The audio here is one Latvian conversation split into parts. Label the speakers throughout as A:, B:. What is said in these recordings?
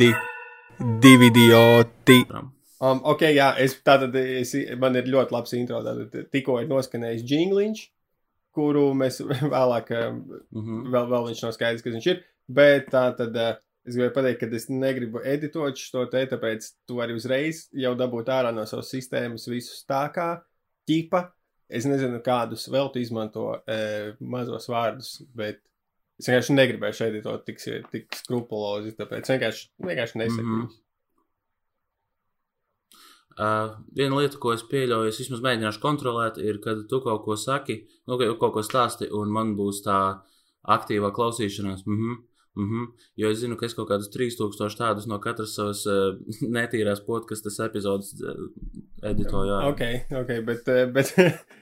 A: Di, divi idioti.
B: Um, ok, jā, es, tātad es, man ir ļoti labs intro. Tātad tikko ir noskanējis jingliņš, kuru mēs vēlāk,
C: Mm -hmm.
B: vēl, vēl viņš nav skaidrs, kas viņš ir. Bet tā tad uh, es gribēju pateikt, ka es negribu editot šo te, tāpēc tu vari uzreiz jau dabūt ārā no savas sistēmas visus tā kā ķipa. Es nezinu, kādus vēl tu izmanto e, mazos vārdus, bet es vienkārši negribēju šeit editot tik, tik skrupulozi, tāpēc vienkārši, vienkārši nesaku. Mm -hmm.
C: Uh, viena lieta, ko es pieļauju, es vismaz mēģināšu kontrolēt, ir, kad tu kaut ko saki, nu, ka- kaut ko stāsti, un man būs tā aktīvā klausīšanās. Mm -hmm, mm -hmm, jo es zinu, ka es kaut kādus 3000 tādus no katras savas uh, netīrās podkastas epizodes uh, editoju. ārā.
B: Ok, ok, bet, eh, bet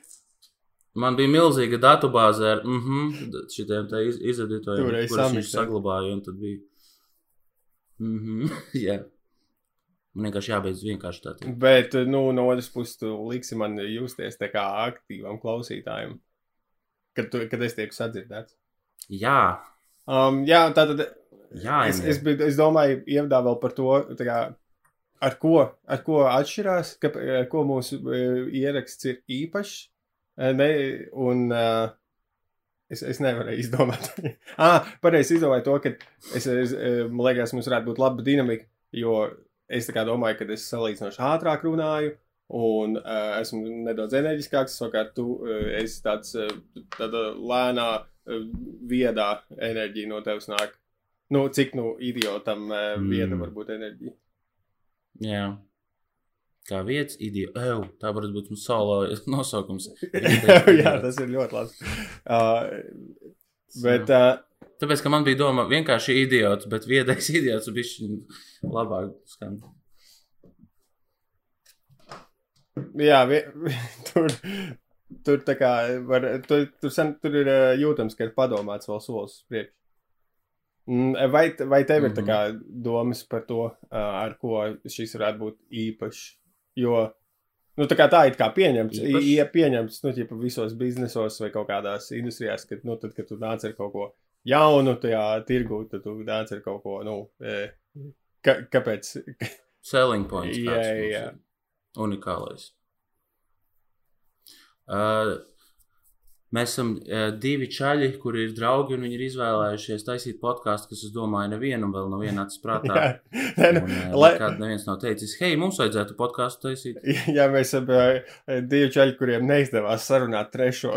C: Man bija milzīga datubāze ar mm -hmm, šitiem te iz, izeditojumiem,
B: Toreiz
C: kurus viņš saglabāja, un tad bija. Mm -hmm, jā. Man vienkārši jābeidz vienkārši tā.
B: Bet, nu, no otras puses, tu liksi man justies tā kā aktīvam klausītājam, kad, tu, kad es tieku sadzirdēts.
C: Jā,
B: Um, jā, tā tad
C: jā,
B: es, es, biju- es domāju, ievadā vēl par to, kā, ar, ko, ar ko atšķirās, ka, ar ko mūsu e, ieraksts ir īpašs. E, Ne, un uh, es, es nevarēju izdomāt. ah, pareizi izdomāju to, ka es, es, e, man liekas, mums varētu būt laba dinamika, jo es domāju, ka es salīdzinoši ātrāk runāju. Un uh, esmu nedaudz enerģiskāks, savukārt tu uh, esi tāds uh, lēnā, uh, viedā enerģija no tevis nāk. Nu, cik nu idiotam uh,
C: Mm.
B: vieta var būt enerģija.
C: Jā. Kā vietas. Ew, tā varētu būt mūsu solo nosaukums.
B: Jā, tas ir ļoti labi. Uh, bet, uh,
C: Tāpēc, ka man bija doma vienkārši idiots, bet viedais idiots bija labāk skan.
B: jā, vi, tur, tur tā kā var, tur, tur, sen, tur ir uh, jūtams, ka ir padomāts vēl solis uz priekšu. Mm, Vai, vai tev ir tā
C: Mhm.
B: kā domas par to, uh, ar ko šis varētu būt īpašs? Jo, nu, tā kā tā ir kā pieņemts,
C: Īpašs?
B: ja pieņemts, nu, ķipa visos biznesos vai kaut kādās industrijās, kad, nu, tad, kad tu nāc ar kaut ko jaunu tajā tirgū, tad tu nāc ar kaut ko, nu, e, ka, kāpēc?
C: Selling points.
B: Jā, jā.
C: Unikālais. Uh, mēs esam uh, divi čaļi, kuri ir draugi, un viņi ir izvēlējušies taisīt podkāstu, kas, es domāju, nevienam vēl nav nācis prātā.
B: Jā, nē, nu,
C: Un, uh,
B: lai,
C: nekad neviens nav teicis, hei, mums vajadzētu podkāstu taisīt.
B: ja mēs esam uh, divi čaļi, kuriem neizdevās sarunāt trešo,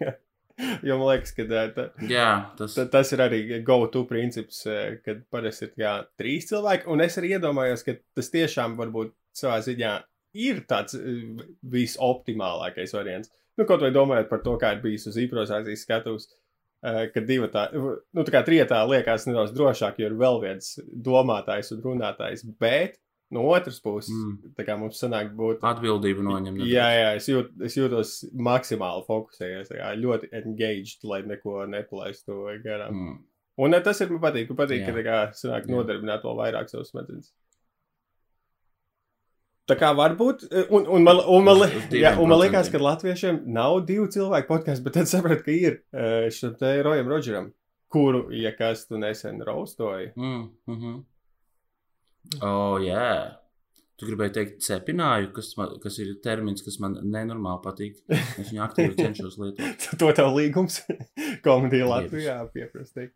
B: jo man liekas, ka tā,
C: Jā, tas
B: Ta- Tas ir arī go-to princips, kad parasti ir jā, trīs cilvēki. Un es arī iedomājos, ka tas tiešām varbūt savā ziņā ir tāds visoptimālākais variants. Nu, kaut vai domājot par to, kā ir bijis uz improvisācijas skatuves, eh, ka divi tā, nu, tā kā trietā liekas nedaudz drošāk, jo ir vēl viens domātājs un runātājs. Bet no otras puses,
C: Mm.
B: tā kā mums sanāk būt.
C: atbildību noņem. nedaudz.
B: Jā, jā, es, jūt, es jūtos maksimāli fokusējies, kā ļoti engaged, lai neko nepalaistu garām. Mm. Un eh, tas ir man patīk, man patīk,
C: Jā.
B: ka tā kā sanāk nodarbināt vēl vairāk savus smadzenes. Tā kā varbūt, eh, un, un, man, un, man,
C: Uz- uz
B: jā, un man liekas, ka latviešiem nav divu cilvēku podkāstu, bet tad sapratu, ka ir eh, šim te Rojam Rodžeram, kuru, ja kas tu nesen raustoji.
C: Mm, mm -hmm. Oh, jā. Tu gribēji teikt, cepināju, kas, man, kas ir termins, kas man nenormāli patīk. Es viņu aktīvi cenšos lietot.
B: to tev līgums komēdija Latvijā pieprasīt.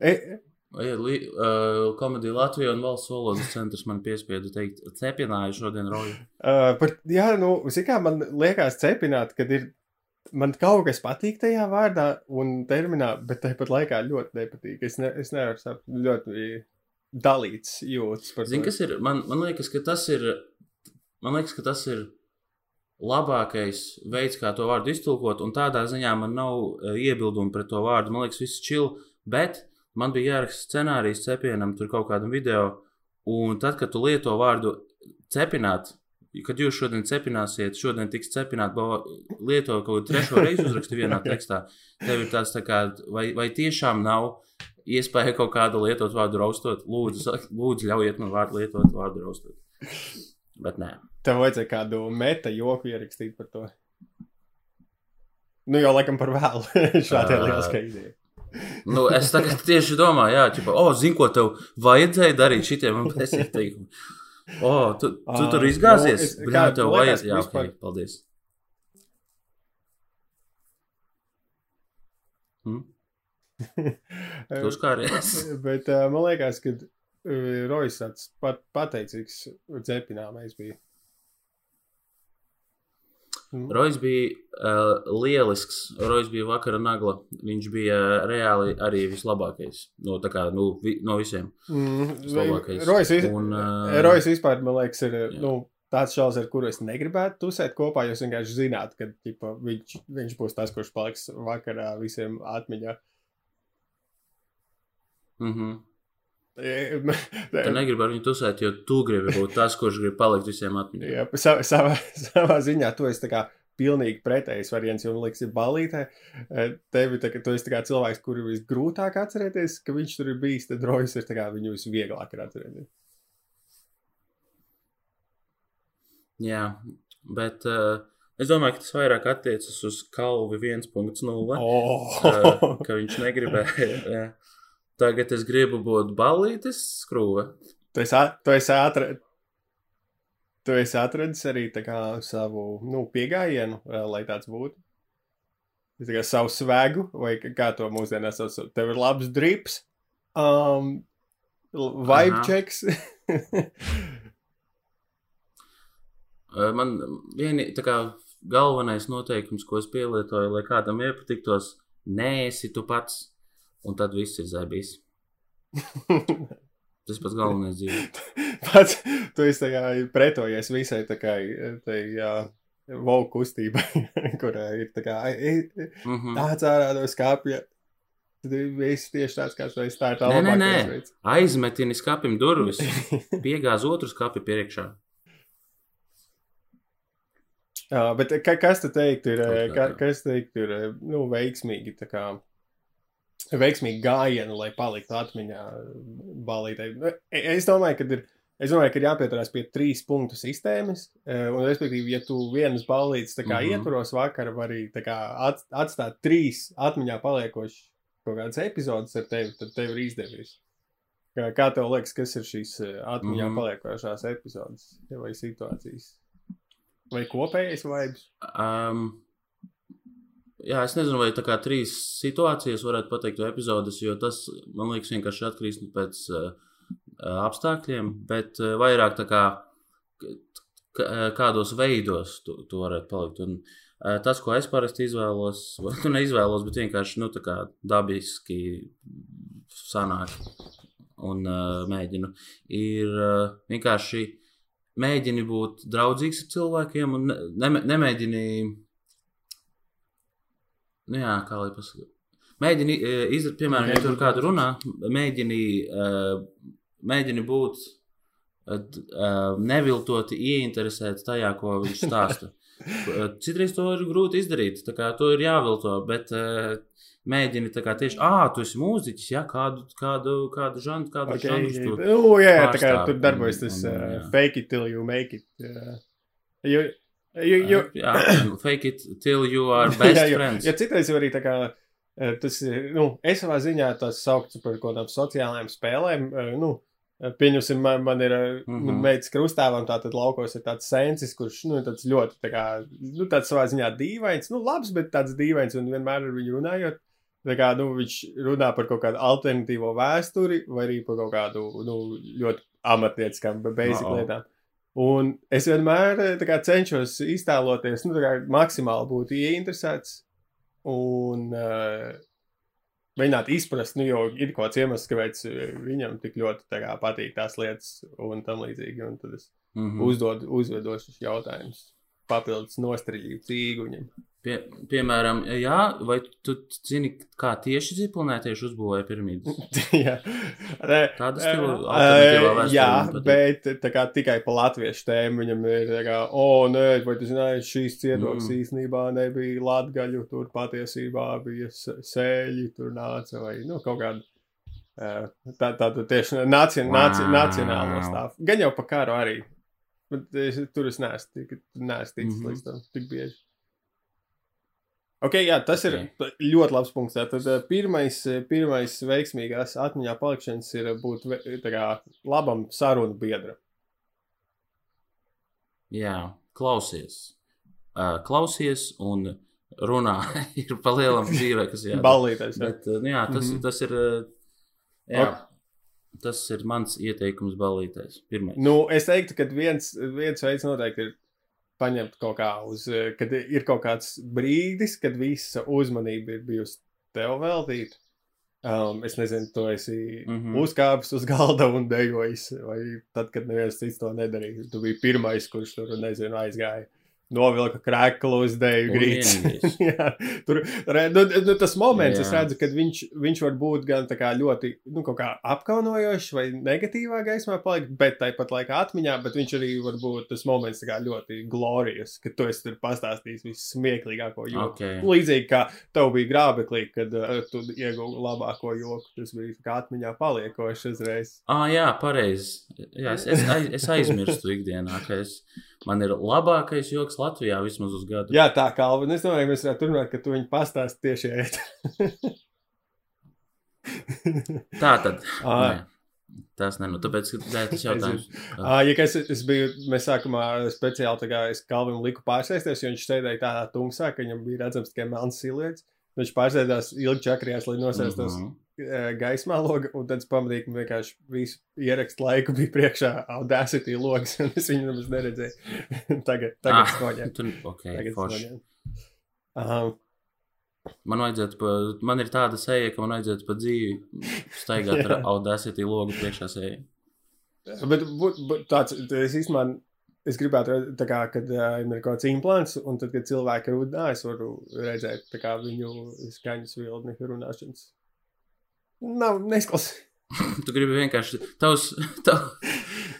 B: E,
C: uh, komēdija Latvijā un valsts valodas centrs man piespieda teikt, cepināju šodien roju.
B: Uh, par, jā, nu, zini, kā man liekas, cepināt, kad ir. Man kaut kas patīk tajā vārdā un terminā, bet tāpat laikā ļoti nepatīk. Es, ne, es nevaru saprast, ļoti dalīts jūtas par
C: Zini,
B: to.
C: kas ir? Man, man liekas, ka tas ir. Man liekas, ka tas ir labākais veids, kā to vārdu iztulkot, un tādā ziņā man nav uh, iebildumu pret to vārdu. Man liekas, viss čil, bet man bija jāraksta scenārijs cepienam, tur kaut kādam video, un tad, kad tu lieto vārdu cepināt, kad jūs šodien cepināsiet, šodien tiks cepināt, lieto kaut kādu trešo reizi uzrakstu vienā tekstā, tev ir tāds tā kā, vai, vai tiešām nav iespēja kaut kādu lietot vārdu raustot. Lūdzu, lūdzu ļaujiet man vārdu lietot vārdu raustot. Bet nē.
B: Tev vajadzēja kādu meta joku ierakstīt par to. Nu, jau laikam par vēlu šādai
C: Ā.
B: lieliskai idejai.
C: Nu, es tagad tieši domāju, jā, ķipa, o, zinu, ko tev vajadzēja darīt šitiem un es teiktu, o, tu, tu tur
B: Ā,
C: izgāzies,
B: nu, es-
C: nu, jā,
B: kā-
C: tev vajadzēja, jā,
B: vispār-
C: ok, paldies. Hm? Tu uzkāries.
B: Bet uh, man liekas, ka Rojas tāds pat, pateicīgs dzepināmais bija. Mm.
C: Rojas bija uh, lielisks. Rojas bija vakara nagla. Viņš bija reāli arī vislabākais. No, tā kā, nu, vi, no visiem.
B: Mm. Rojas, vis,
C: Un, ā,
B: Rojas vispār, man liekas, ir
C: jā.
B: nu, tāds šausmas, ar kuru es negribētu tusēt kopā. Jūs vienkārši zināt, ka ķipa, viņš, viņš būs tas, kurš paliks vakarā visiem atmiņā.
C: Mm -hmm. Tu negribi ar viņu tusēt, jo tu gribi būt tas, kurš grib palikt visiem atmiņā.
B: Jā, savā, savā, savā ziņā tu esi tā kā pilnīgi pretējs variants, jo man liekas, ir balītē. Eh, Tevi, tā, tu esi cilvēks, kuru visgrūtāk atcerēties, ka viņš tur ir bijis, tad Rojas ir tā kā viņu visvieglāk ir atcerēties.
C: Jā, bet uh, es domāju, ka tas vairāk attiecas uz Kalvi 1.0.
B: Oh.
C: uh, ka viņš negribēja. Tagad es gribu būt balītis skrūve.
B: Tu esi, at- tu esi, atra... tu esi atradis arī kā savu nu, piegājienu, eh, lai tāds būtu. Tā kā savu svēgu, vai kā- to mūsdienās sauc, tev ir labs drips, um, vibe
C: Aha.
B: checks.
C: Uh, Man vieni, kā galvenais noteikums, ko es pielietoju, lai kādam iepatiktos, nēsi tu pats, un tad viss ir zēbīs. Tas pats galvenais dzīvē.
B: Pats, tu esi pretojies visai tā kā tai uh, vau kustībai, kurā ir tā kā "Ei, ei,
C: Mm -hmm.
B: nāc ārā no skāpja. Viss tieši tāds, kāds esi. Tā ir tā
C: Nē, nē, nē.
B: veids.
C: Aizmetini skapim durvis, piegāz otru skapi priekšā.
B: Jā, bet ka, kas te teikt, ir, ka, kas teikt, ir nu, veiksmīgi, tā kā, veiksmīgi gājieni, lai paliktu atmiņā balītei. E- Es domāju, ka ir, es domāju, ka ir jāpieturās pie trīs punktu sistēmas, eh, un, respektīvi, ja tu vienas balītes tā kā
C: Mhm.
B: ietvaros vakar, var arī tā kā at, atstāt trīs atmiņā paliekošas kaut kādas epizodes ar tevi, tad tev ir izdevies. Kā, kā tev liekas, kas ir šīs eh, atmiņā
C: Mhm.
B: paliekošās epizodes vai situācijas? Vai kopējais vibes?
C: Um, jā, es nezinu, vai tā kā trīs situācijas varētu pateikt, vai epizodes, jo tas man liekas vienkārši atkarīgs no pēc uh, apstākļiem, bet uh, vairāk tā kā k- kādos veidos tu, tu varētu palikt. Un, uh, tas, ko es parasti izvēlos, vai nu neizvēlos, bet vienkārši nu, tā kā dabiski sanāk un uh, mēģinu, ir uh, vienkārši mēģini būt draudzīgs ar cilvēkiem un ne, ne, nemēģini. Nu, jā, kā lai pasakā. Mēģini eh, izdarīt, piemēram, ja tur kādu runā, mēģini, eh, mēģini būt eh, neviltoti ieinteresēts tajā, ko viņš stāsta. Citreiz to ir grūti izdarīt, tā kā to ir jāvilto, bet mēģini tā kā tieši, ah, tu esi mūziķis, jā, kādu, kādu, kādu žanru, kādu
B: Okay.
C: žanru tu
B: jā, jā, tā kā tur darbojas tas uh, fake it till you make it. Uh, jo, jo, jo,
C: Jā, fake it till you are best
B: jā, jo,
C: friends.
B: ja citreiz jau arī tā kā eh, tas ir, nu, es savā ziņā tas sauktu par kaut kādām sociālajām spēlēm, eh, nu, eh, pieņemsim, man, man ir mm. -hmm. meitas krustāvam, tātad laukos ir tāds sensis, kurš, nu, tāds ļoti, tā kā, nu, tāds savā ziņā dīvains, nu, labs, bet tāds dīvains, un vienmēr ar viņu runājot, tā kā, nu, viņš runā par kaut kādu alternatīvo vēsturi, vai arī par kaut kādu, nu, ļoti amatnieciskām, basic
C: Uh-oh.
B: lietām. Un es vienmēr eh, kā, cenšos iztēloties, nu, kā maksimāli būt ieinteresēts un uh, mēģināt izprast, nu, jo ir kaut kāds iemesls, kāpēc eh, viņam tik ļoti kā, patīk tās lietas un tam līdzīgi. Un tad es
C: Mhm.
B: uzdod, uzvedošus jautājumus, papildus nostrīļu cīguņiem.
C: Pie, piemēram, jā, vai tu zini, kā tieši ziplonētieši uzbūvēja piramīdas?
B: Jā,
C: Tāda stila
B: Jā, bet tā kā tikai pa latviešu tēmu viņam ir kā, o, oh, nē, vai tu zināji, šīs cietoks
C: Mm.
B: īstenībā nebija latgaļu, tur patiesībā bija sēļi, tur nāca vai, nu, kaut kāda. Tā, tā tieši naci, naci,
C: Wow.
B: nacionālo stāvu. Gan jau pa karu arī. Bet es, tur es neesmu tik, neesmu ticis
C: Mhm.
B: līdz tam tik bieži. Ok, jā, tas ir
C: Ok.
B: ļoti labs punkts. Tad eh, pirmais, eh, pirmais veiksmīgās atmiņā palikšanas ir būt ve- tā kā labam sarunu biedram.
C: Jā, klausies. Klausies un runā. ir pa lielam dzīvē, kas jādara.
B: Ballītais. jā.
C: Bet, nu, jā, tas, mm -hmm. tas ir. Jā, tas ir mans ieteikums balīties. Pirmais.
B: Nu, es teiktu, ka viens, viens veids noteikti ir paņemt kaut kā uz, kad ir kaut kāds brīdis, kad visa uzmanība ir bijusi tev veltīta. Um, es nezinu, tu esi mm. -hmm. uzkāpis uz galda un dejojis, vai tad, kad neviens cits to nedarīja. Tu biji pirmais, kurš tur, nezinu, aizgāja. Novilka krēklu uz dēļu
C: Un
B: grīdas. tur nu, nu, tas moments, Jā. es redzu, ka viņš, viņš var būt gan ļoti nu, apkaunojošs vai negatīvā gaismā, palikt, bet tāpat laikā atmiņā. Bet viņš arī var būt tas moments ļoti glorijas, ka tu esi tur pastāstījis vissmieklīgāko joku.
C: Okay.
B: Līdzīgi kā tev bija grābeklī, kad uh, tu ieguvi labāko joku. Tas bija atmiņā paliekošs uzreiz.
C: Ah, jā, pareizi. Es, es, es aizmirstu ikdienā, ka es, man ir labākais joks Latvijā vismaz uz gadu.
B: Jā, tā kā Alvin, es domāju, mēs varētu turpināt, ka tu viņu pastāsti tieši ēst.
C: Tā tad.
B: Ā.
C: Nē, tas ne, nu, tāpēc, ka ir tas jautājums.
B: Ah, ja kas, es biju, mēs sākumā speciāli tā kā es Kalvinu liku pārsēsties, jo viņš sēdēja tādā tumsā, ka viņam bija redzams tikai melns silietis. Viņš pārsēdās ilgi čakrījās, lai nosēstos mm. -hmm. Gaismā loga, un tad es pamanīju, ka vienkārši visu ierakstu laiku bija priekšā Audacity logs, un es viņu nemaz neredzēju. tagad, tagad
C: Ah,
B: noņem.
C: Tur, ok,
B: Tagad
C: forši.
B: Um,
C: Man vajadzētu, pa, man ir tāda seja, ka man vajadzētu pa dzīvi staigāt ar. Audacity logu priekšā seju.
B: Bet, bet, bet tāds, es īstenībā, es gribētu redzēt, kā, kad uh, ir kaut kāds implants, un tad, kad cilvēki runā, es varu redzēt kā, viņu skaņas vilni runāšanas. Nav nesklausīt.
C: Tu gribi vienkārši. Tavs, tav,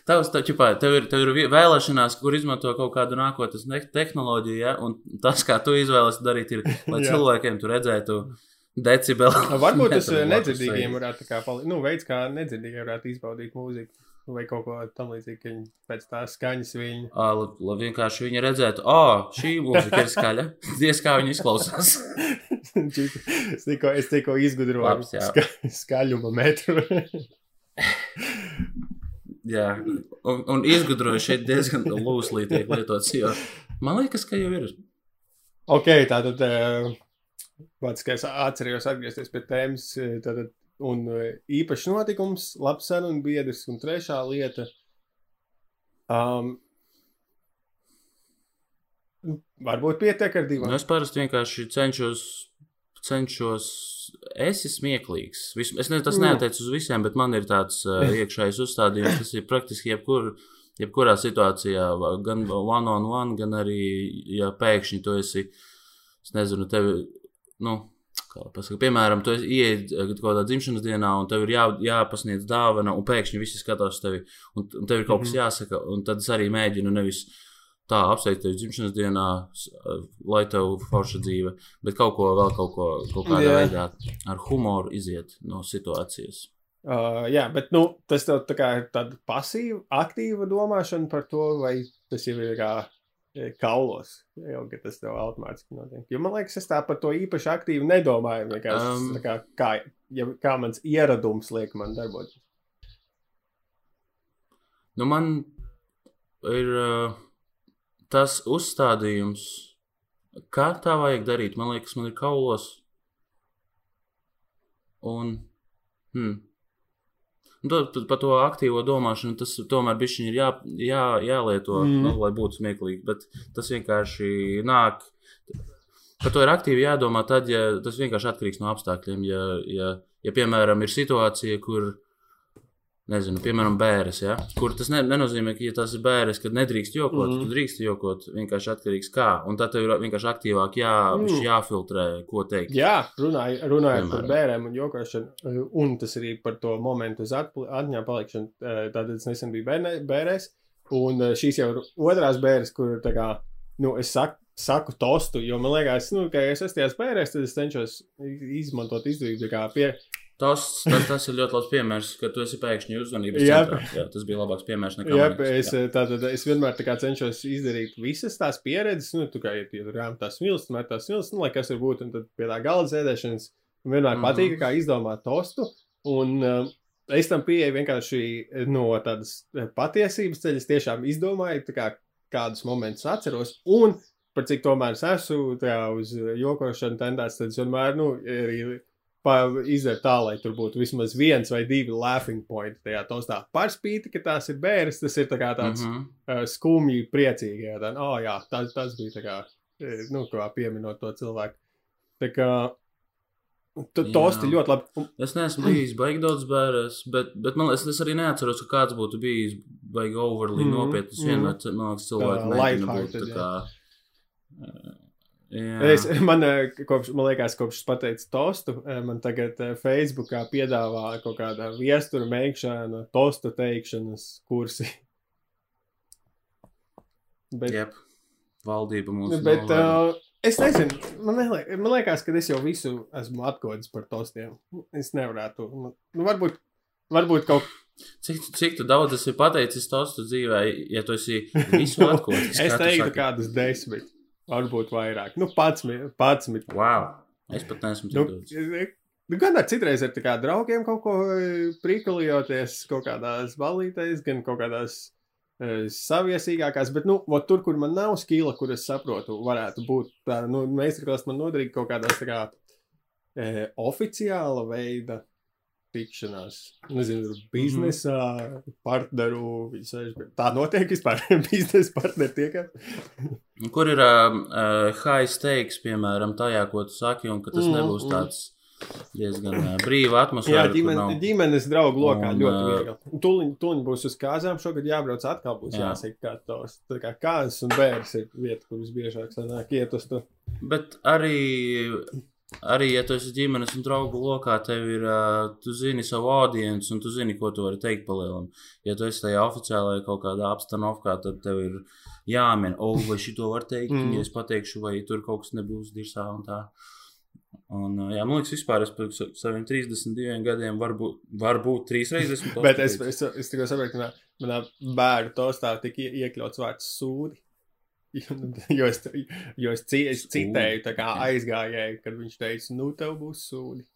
C: tavs, tav, ķipā, tev, ir, tev ir vēlēšanās, kur izmanto kaut kādu nākotnes ne- tehnoloģiju, ja? un tas, kā tu izvēlies darīt, ir, lai cilvēkiem tur redzētu decibeli.
B: Varbūt tas
C: blakus
B: nedzirdīgiem varētu tā kā palikt. Nu, veids, kā nedzirdīgie varētu izbaudīt mūziku. Vai kaut ko tam līdzīgu, ka viņi pēc tās skaņas viņu.
C: Ā, Lai, vienkārši viņi redzētu, ah, šī mūzika ir skaļa. Diez kā viņi izklausās.
B: es tikko, es tikko izgudroju
C: Labs,
B: ska, skaļuma metru.
C: Jā, un, un izgudroju šeit diezgan lūslīgi tiek lietots. Jo man liekas, ka jau ir.
B: ok, tātad. Pats, ka es atceros atgriezties pie tēmas, tātad, un eh, īpašs notikums, labs sarunu biedrs, un trešā lieta. Um, varbūt pietiek ar divām.
C: Nu, es parasti vienkārši cenšos, cenšos, esi smieklīgs. Vis, es nezinu, tas
B: Mm.
C: neatiec uz visiem, bet man ir tāds uh, iekšējs uzstādījums, kas ir praktiski jebkur, jebkurā situācijā, gan one on one, gan arī, ja pēkšņi tu esi, es nezinu, tevi, nu, pasaka, piemēram, tu esi ieej kaut kādā dzimšanas dienā, un tev ir jā, jāpasniedz dāvana, un pēkšņi visi skatās uz tevi, un, un tev ir kaut kas jāsaka, un tad es arī mēģinu nevis tā apsveikt tevi dzimšanas dienā, s- lai tev forša dzīve, bet kaut ko vēl, kaut, ko, kaut kādā
B: Jā.
C: veidā ar humoru iziet no situācijas.
B: Uh, jā, bet nu, tas tev tā kā ir tāda pasīva, aktīva domāšana par to, vai tas jau ir eh, kaulos. Jau, tas tev automātiski notiek. Jo man liekas, es tā par to īpaši aktīvi nedomāju. Vienkārši
C: um,
B: kā, kā, ja, kā mans ieradums liek man darboties.
C: Nu, man ir uh, tas uzstādījums, kā tā vajag darīt. Man liekas, man ir kaulos. Un, hmm. To- pa- Par to aktīvo domāšanu tas tomēr bišķiņ ir jā, jā, jālieto,
B: mm.
C: nu, lai būtu smieklīgi. Bet tas vienkārši nāk. Par to ir aktīvi jādomā tad, ja tas vienkārši atkarīgs no apstākļiem. Ja, ja, ja piemēram, ir situācija, kur Nezinu, piemēram, bērns, ja? kur tas ne, nenozīmē, ka, ja tas ir bērns, kad nedrīkst jokot, mm. tad drīkst jokot. Vienkārši atkarīgs kā. Un tad tev ir vienkārši aktīvāk jā,
B: Mm.
C: jāfiltrē, ko teikt.
B: Jā, runāj, runājot par bērniem un jokošanu, un tas arī par to momentu uz atmiņā palikšanu. Tātad es nesen biju bērēs, un šīs jau ir otrās bērres, kur tā kā, nu, es saku, saku tostu, jo man liekas, nu, ka es esmu tajās bērēs, tad es cenšos izmantot izdevību,
C: Tas, tas, tas ir ļoti labs piemērs, ka tu esi pēkšņi uzmanības centrā. Jā, tas bija labāks piemērs nekā
B: Jā,
C: man liekas.
B: es, tātad, es vienmēr tā kā cenšos izdarīt visas tās pieredzes, nu, tu kā ir rāmta tās smilts, met tās smilts, nu, lai kas var būt, un tad pie tā galda sēdēšanas man vienmēr
C: Mhm.
B: patīk, kā izdomāt tostu, un uh, es tam pieeju vienkārši no tādas eh, patiesības ceļa, es tiešām izdomāju, tā kā kādus momentus atceros, un par cik tomēr es esmu tā uz jokošanu tendēts, tad es vienmēr, nu, arī izdara tā, lai tur būtu vismaz viens vai divi laughing pointi tajā tostā. Par spīti, ka tās ir bērns, tas ir tā tāds mm. -hmm. uh, skumji, priecīgi. Jā, tā, oh, jā tas, tas bija tā kā, eh, nu, kā pieminot to cilvēku. Tā kā tosti ļoti labi. Un,
C: Es neesmu bijis baigi daudz bērns, bet, bet man liekas, es arī neatceros, ka kāds būtu bijis baigi overly mm, nopietns.
B: mhm.
C: Vienmēr man liekas, cilvēki
B: Tā,
C: mēģina būt
B: lighthearted,
C: tā kā. uh, Jā,
B: Es, man, eh, kopš, man liekas, kopš es pateicu tostu, eh, man tagad eh, Facebookā piedāvā kaut kāda viestura meklēšana, tostu teikšanas kursi. Bet,
C: Jep. Valdība mums
B: bet
C: novēro.
B: uh, es nezinu, man, neliek, man liekas, ka es jau visu esmu atkodis par tostiem. Es nevarētu. man- Nu, varbūt, varbūt kaut
C: Cik, tu- cik tu daudz esi pateicis tostu dzīvē, ja tu esi visu atklājis?
B: Es teiktu, kādus desmit, varbūt vairāk. Nu, pats, pats.
C: Wow! Es pat neesmu
B: Nu,
C: daudz.
B: nu, gan ar citreiz ar kā draugiem kaut ko e, prikalijoties, kaut kādās balītēs, gan kaut kādās e, saviesīgākās, bet, nu, ot tur, kur man nav skila, kur es saprotu, varētu būt tā, nu, meistarklās man noderīgi kaut kādās tā kā e, oficiāla veida tikšanās. Nezinu, tur biznesā, partneru, visai, tā notiek vispār, biznesa partneri tiekās.
C: Un Kur ir uh, uh, high stakes, piemēram, tajā, ko tu saki, un ka tas
B: Mm,
C: mm, nebūs
B: mm.
C: tāds diezgan uh, brīva atmosfēra.
B: Jā,
C: kur
B: ģimen,
C: nav-
B: ģimenes draugu lokā
C: Un,
B: ļoti viegli. Tūliņ, tūliņ būs uz kāzām, šogad jābrauc atkal, būs
C: Jā.
B: jāsaka, kā tos. Tā kā kāzas un bērns ir vieta, kur visbiežāk sanāk iet uz to.
C: Bet arī, arī, ja tu esi ģimenes un draugu lokā, tev ir, tu zini savu audienci un tu zini, ko tu vari teikt palielam. Ja tu esi tajā oficiālajā kaut kādā apstanovkā, tad tev ir jāmin, o, vai šito var teikt,
B: Mm.
C: ja es pateikšu, vai tur kaut kas nebūs dirsā un tā. Un, jā, man liekas, vispār es pēc saviem 32 gadiem varbūt, varbūt trīs reizes esmu
B: Bet es, es, es tikai saprotu, ka manā, bērnu tostā tika ie- iekļauts vārds sūdi. Jo es, jo es, ci, es citēju, aizgājēju, kad viņš teica, nu, tev būs sūdi.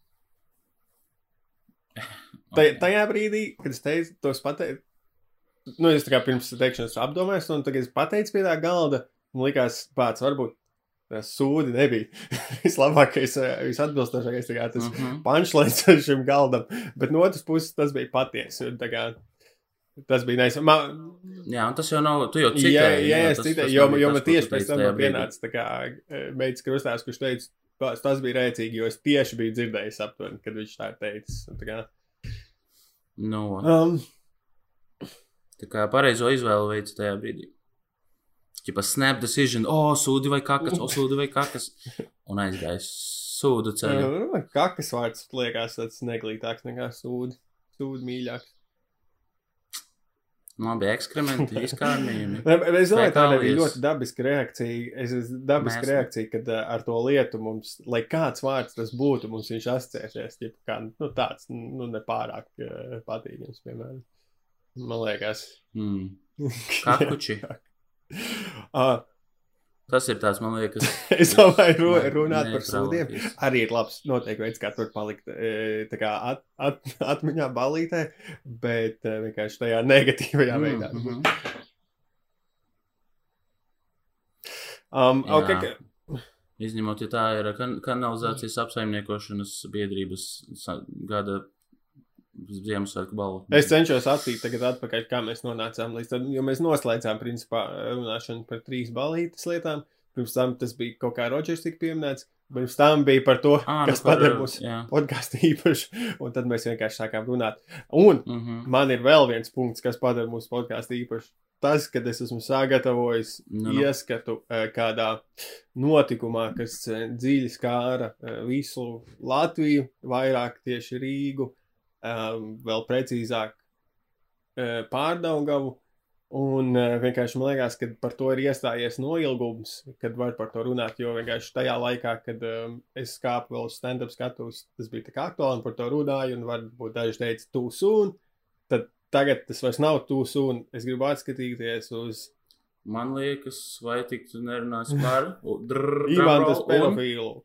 C: Ok.
B: Taj, tajā brīdī, kad es teicu, tos pateicu, nu, es tā kā pirms teikšanas apdomājos, un tagad es pateicu pie tā galda, man likās, pats varbūt sūdi nebija vislabākais, eh, visatbilstošākais, tā kā tas
C: Mhm.
B: punčlēns šim galdam, bet no otras puses tas bija patiesi, un tā kā tas bija neis. Man,
C: Jā, un tas jau nav. Tu jau
B: jā,
C: citēji.
B: jā, es
C: tas-
B: citēju,
C: tas
B: jo, jo
C: tas,
B: man tieši pēc tam pienāca tā kā eh, meitas krustās, kurš teica, tas, tas bija rēcīgi, jo es tieši biju dzirdējis aptuveni, kad viņš tā ir teicis. un Tā kā,
C: Nu,
B: um,
C: tā kā pareizo izvēli veids tajā brīdī. Čipa snap decision, o, oh, sūdi vai kakas, o, oh, sūdi vai kakas. Un aizgājis sūdu ceļu.
B: Nu, Kakas vārds liekas tāds neglītāks nekā sūdi. Sūdi mīļāks.
C: Labi, ekskrementi, izkārnījumi.
B: Es domāju, tā bija ļoti dabiska reakcija. Es esmu dabiska
C: Mēs-
B: reakcija, kad uh, ar to lietu mums, lai kāds vārds tas būtu, mums viņš asociēsies. ķip Kā, nu, tāds nu, nepārāk uh, patīkams, piemēram. Man liekas,
C: Mm. Kakuči.
B: uh,
C: Tas ir tāds, man liekas,
B: es domāju, ru, runāt par sūdiem. Arī ir labs, noteikti veids, kā tur palikt e, kā at, at, atmiņā balītē, bet e, vienkārši tajā negatīvajā
C: Mm,
B: veidā.
C: mhm.
B: Um,
C: Jā.
B: okay, ka,
C: Izņemot, ja tā ir kan kanalizācijas apsaimniekošanas biedrības gada Ziemassvētku balva.
B: es cenšos attīt tagad atpakaļ, kā mēs nonācām līdz tam, jo mēs noslēdzām principā runāšanu par trīs balītas lietām. Pirms tam tas bija kaut kā Rodžers tika pieminēts, pirms tam bija par to,
C: nu
B: kas
C: par,
B: padara mūsu podkāstu īpašu, un tad mēs vienkārši sākām runāt. Un
C: Mhm.
B: man ir vēl viens punkts, kas padara mūsu podkāstu īpašu. Tas, kad es esmu sagatavojis
C: Nu, nu.
B: ieskatu eh, kādā notikumā, kas eh, dziļi skāra eh, visu Latviju, vairāk tieši Rīgu, um, vēl precīzāk eh, Pārdaugavu. Un uh, vienkārši man liekas, ka par to ir iestājies noilgums, kad var par to runāt. Jo vienkārši tajā laikā, kad um, es kāpu vēl uz stand-up skatus, tas bija tā kā aktuāli un par to runāju. Un varbūt daži teica, tu sūn. Tad tagad tas vairs nav tu sūn. Es gribu atskatīties uz
C: Man liekas, vai tik tu nerunās par
B: Ivantas pedofilu.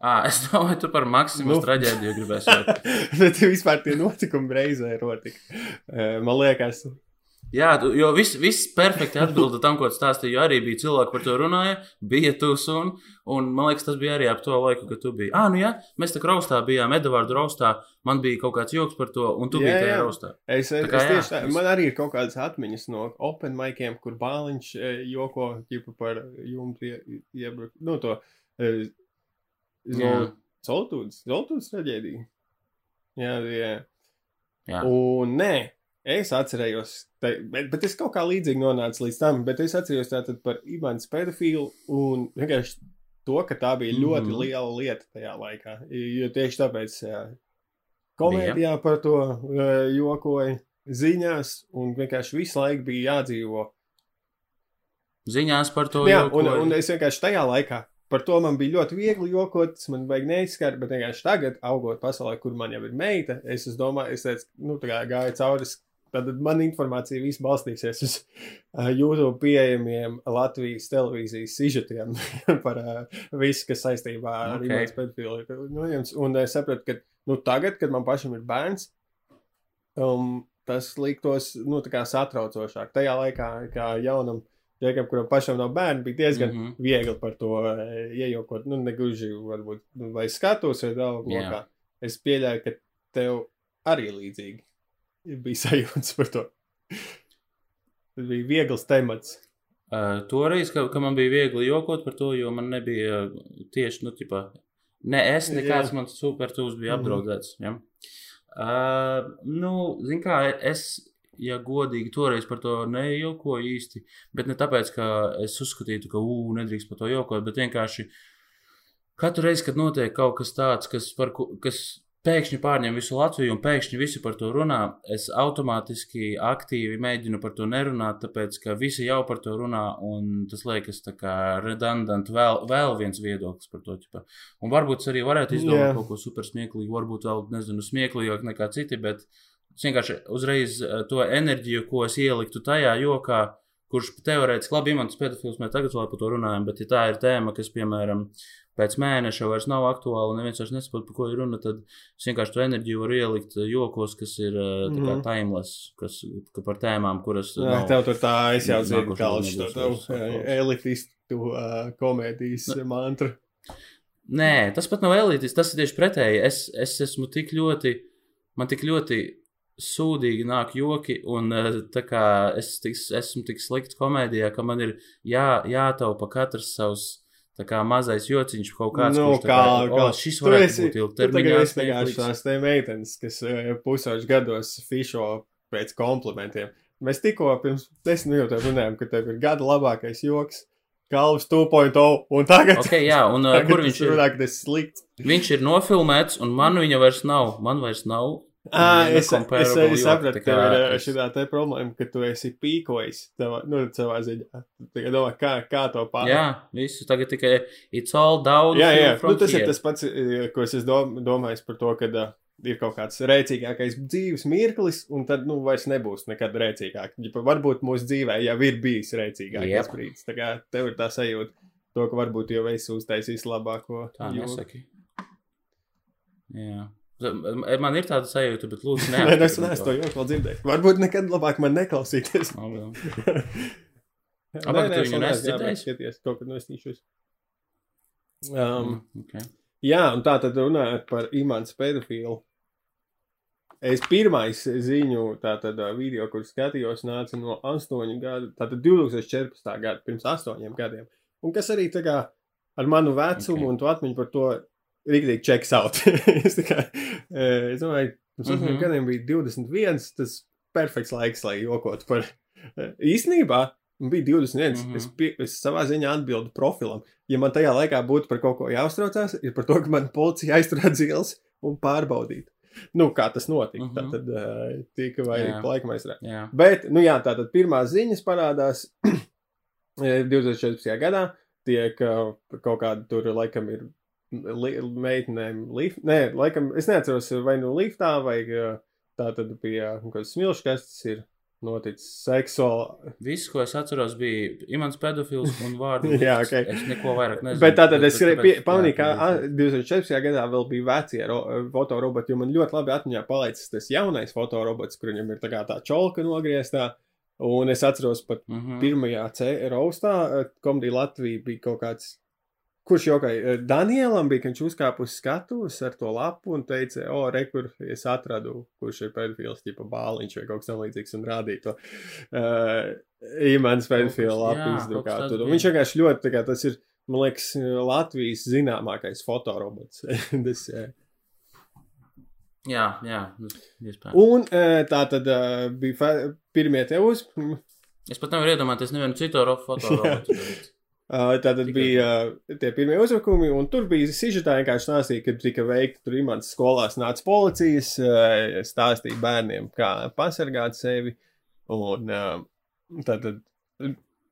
C: Ah, es domāju, tu par Maksimus
B: Nu.
C: traģēdiju gribēsi.
B: Bet vispār tie notikumi reizē notika. Man liekas,
C: Jā, tu- jo viss, viss perfekti atbilda tam, ko tu stāstīji. Jo arī bija cilvēki, par to runāja, bija tūs un, un man liekas, tas bija arī ap to laiku, kad tu biji. Ah, nu jā, mēs tā kā raustā bijām, Edvardu raustā, man bija kaut kāds joks par to, un tu
B: Jā,
C: biji tajā
B: jā.
C: raustā.
B: Es, es,
C: Tā kā
B: es tieši tā, man arī ir kaut kādas atmiņas no open maikiem, kur bāliņš joko par jumtu ie- iebrukt. Nu, to
C: Jā.
B: Zoltūds, Zoltūds traģēdija. Jā, jā.
C: Jā.
B: Un nē, es atcerējos, te, bet, bet es kaut kā līdzīgi nonācu līdz tam, bet es atceros tātad par Ivāns pedofilu un vienkārši to, ka tā bija ļoti
C: Mhm.
B: liela lieta tajā laikā. Jo tieši tāpēc jā, komēdijā par to jokoja ziņās un vienkārši visu laiku bija jādzīvo
C: Ziņās par to
B: Jā,
C: jokoja.
B: un, un es vienkārši tajā laikā par to man bija ļoti viegli jokot, tas man vajag neizskart, bet vienkārši tagad, augot pasaulē, kur man jau ir meita, es, es domāju, es teicu, nu, tā kā gāju cauri. Tad man informācija viss balstīsies uz uh, YouTube pieejamiem Latvijas televīzijas sižetiem par uh, visu, kas saistībā ar
C: Ok.
B: okay. ir nojemts. Un es sapratu, ka nu, tagad, kad man pašam ir bērns, um, tas liktos nu, satraucošāk. Tajā laikā, kā jaunam Džekam, kuram pašam nav bērni, bija diezgan mm. -hmm. viegli par to e, iejokot. Nu, negluži, varbūt, nu, vai skatos, vai
C: Jā.
B: lokā. Es pieļauju, ka tev arī līdzīgi bija sajūtas par to. Tas bija viegls temats.
C: Uh, toreiz, ka, ka man bija viegli jokot par to, jo man nebija uh, tieši, nu, tipā, ne es, nekāds
B: Jā.
C: mans supertūs bija
B: Mhm.
C: apdraudēts. Ja? Uh, nu, zin kā, es, ja godīgi, toreiz par to nejokoju īsti, bet ne tāpēc, ka es uzskatītu, ka, ū, nedrīkst par to jokot, bet vienkārši katru reizi, kad notiek kaut kas tāds, kas, par, kas pēkšņi pārņem visu Latviju un pēkšņi visi par to runā, es automātiski aktīvi mēģinu par to nerunāt, tāpēc ka visi jau par to runā un tas liekas redundant vēl, vēl viens viedoklis par to. Ķipa. Un varbūt arī varētu izdomāt
B: Jā.
C: kaut ko super smieklīgu, varbūt vēl, nezinu, smieklīgāk nekā citi, bet es vienkārši uzreiz eh, to enerģiju, ko es ieliktu tajā jokā, kurš teorētiski labi imants pedofils, mēs tagad vēl par to runājam, bet ja tā ir tēma, kas, piemēram, pēc mēneša vairs nav aktuāla un neviens vairs nesaprot, par ko ir runa, tad es vienkārši to enerģiju varu ielikt eh, jokos, kas ir kā
B: Mhm.
C: timeless, kas ka par tēmām, kuras
B: Jā,
C: nav-
B: tev tur tā aizjauts
C: Nākošais
B: vienu kalšu, to
C: nebūs
B: tavu
C: vairs aktuāls.
B: e, elitistu uh, komēdijas mantru.
C: Nē, tas pat nav elitis, tas ir tieši pretēji. Es, es esmu tik ļoti, man tik ļoti sūdīgi nāk joki, un eh, kā es tik, esmu tik slikts komēdijā, ka man ir jā, jātaupa katrs savs. Tā kā mazais jociņš kaut kāds,
B: Nu,
C: kurš kā,
B: kā- kā-
C: šis
B: Tu
C: varētu
B: esi-
C: būt ilgtermiņā.
B: esi vienkārši tās te meitenes, kas uh, pusauģis gados fišo pēc komplimentiem. Mēs tikko pirms desmit minūtēm runājām, ka tev ir gada labākais joks, Kalvs 2.0, un tagad,
C: Ok, jā, un uh,
B: tagad
C: kur viņš ir?
B: runā, tas slikts.
C: Viņš ir nofilmēts, un man viņa vairs nav. Man vairs nav. Viena
B: es, es arī sapratu, ka ir šī tā problēma, ka tu esi pīkojis savā, nu, savā ziņā. Tagad domā, kā, kā to pārāk.
C: Jā, visu tagad tikai it's all down.
B: jā, jā. Nu, tas ir tas pats, ko es dom domājis par to, ka uh, ir kaut kāds rēcīgākais dzīves mirklis, un tad, nu, vairs nebūs nekad rēcīgāk. Varbūt mūsu dzīvē jau ir bijis rēcīgākais
C: Jep.
B: brīdis. Tā kā tev ir tā sajūta, to, ka varbūt jau esi uztaisījis labāko.
C: Tā nesaki. Jā. Man ir tāda sajūta, bet lūdzu,
B: Nē,
C: neapstrīd
B: es neesmu to jau dzirdējis. Varbūt nekad labāk man neklausīties.
C: Labi.
B: Nē,
C: Aba,
B: nē,
C: tu
B: es
C: viņu
B: vēl
C: neesi
B: neesmu, jā, bet
C: dzirdējis?
B: Skaties, kaut kad nostīšos. Um,
C: Mm, okay.
B: jā, un tā tad runājot par imants pedofilu. Es pirmais ziņu, tātad ā, video, kur skatījos, nāca no 8 gadu, tātad 2014. gada, pirms 8 gadiem. Un kas arī tā kā ar manu vecumu
C: Ok.
B: okay. un to atmiņu par to rīktīgi checks out. es, tā kā, eh, es domāju, pirms 8
C: Mhm.
B: gadiem bija 21, tas perfekts laiks, lai jokotu par eh, īstenībā. Bija 21. Mm. -hmm. es, pie, es savā ziņā atbildu profilam. Ja man tajā laikā būtu par kaut ko jāuztraucās, ir par to, ka man policija aizturētu zils un pārbaudītu. Nu, kā tas notika.
C: Mhm.
B: Tā tad uh, tika laikam aizrādīt.
C: Jā.
B: Bet, nu jā, tātad pirmās ziņas parādās eh, 2014. gadā. Tiek uh, kaut kāda tur, laikam, ir li, meitenēm lift. Nē, laikam, es neatceros, vai nu liftā, vai tā tad pie kaut kādas smilškastes ir noticis seksuāli.
C: Viss, ko es atceros, bija imants pedofils un vārdu.
B: Jā, ok.
C: Es neko vairāk nezinu.
B: Bet tātad es pamanīju, ka
C: jā.
B: a, 2014. gadā vēl bija vecie ro, fotoroboti, jo man ļoti labi atmiņā palicis tas jaunais fotorobots, kur viņam ir tā kā tā čolka nogrieztā. Un es atceros pat
C: Mhm.
B: pirmajā C raustā, eh, komēdija Latvija bija kaut kāds. Kurš jokai? Danielam bija, ka viņš uzkāpa uz skatuves ar to lapu un teica, o, re, kur es atradu, kurš ir pedofils, tipa bāliņš vai kaut kas tamlīdzīgs, un rādīja to. Uh, Imants pedofila lapu
C: bija.
B: viņš vienkārši ļoti, tā kā tas ir, man liekas, Latvijas zināmākais fotorobots. eh,
C: Jā, jā, nu, iespējams.
B: un eh, tā tad eh, bija pirmie te uz.
C: Es pat nevaru iedomāties nevienu citu bet-
B: Uh, tā tad bija uh, tie pirmie uzbrukumi, un tur bija sižetā vienkārši stāstīja, ka tika veikta tur imants skolās nāca policijas, uh, stāstīja bērniem, kā pasargāt sevi, un uh, tā tad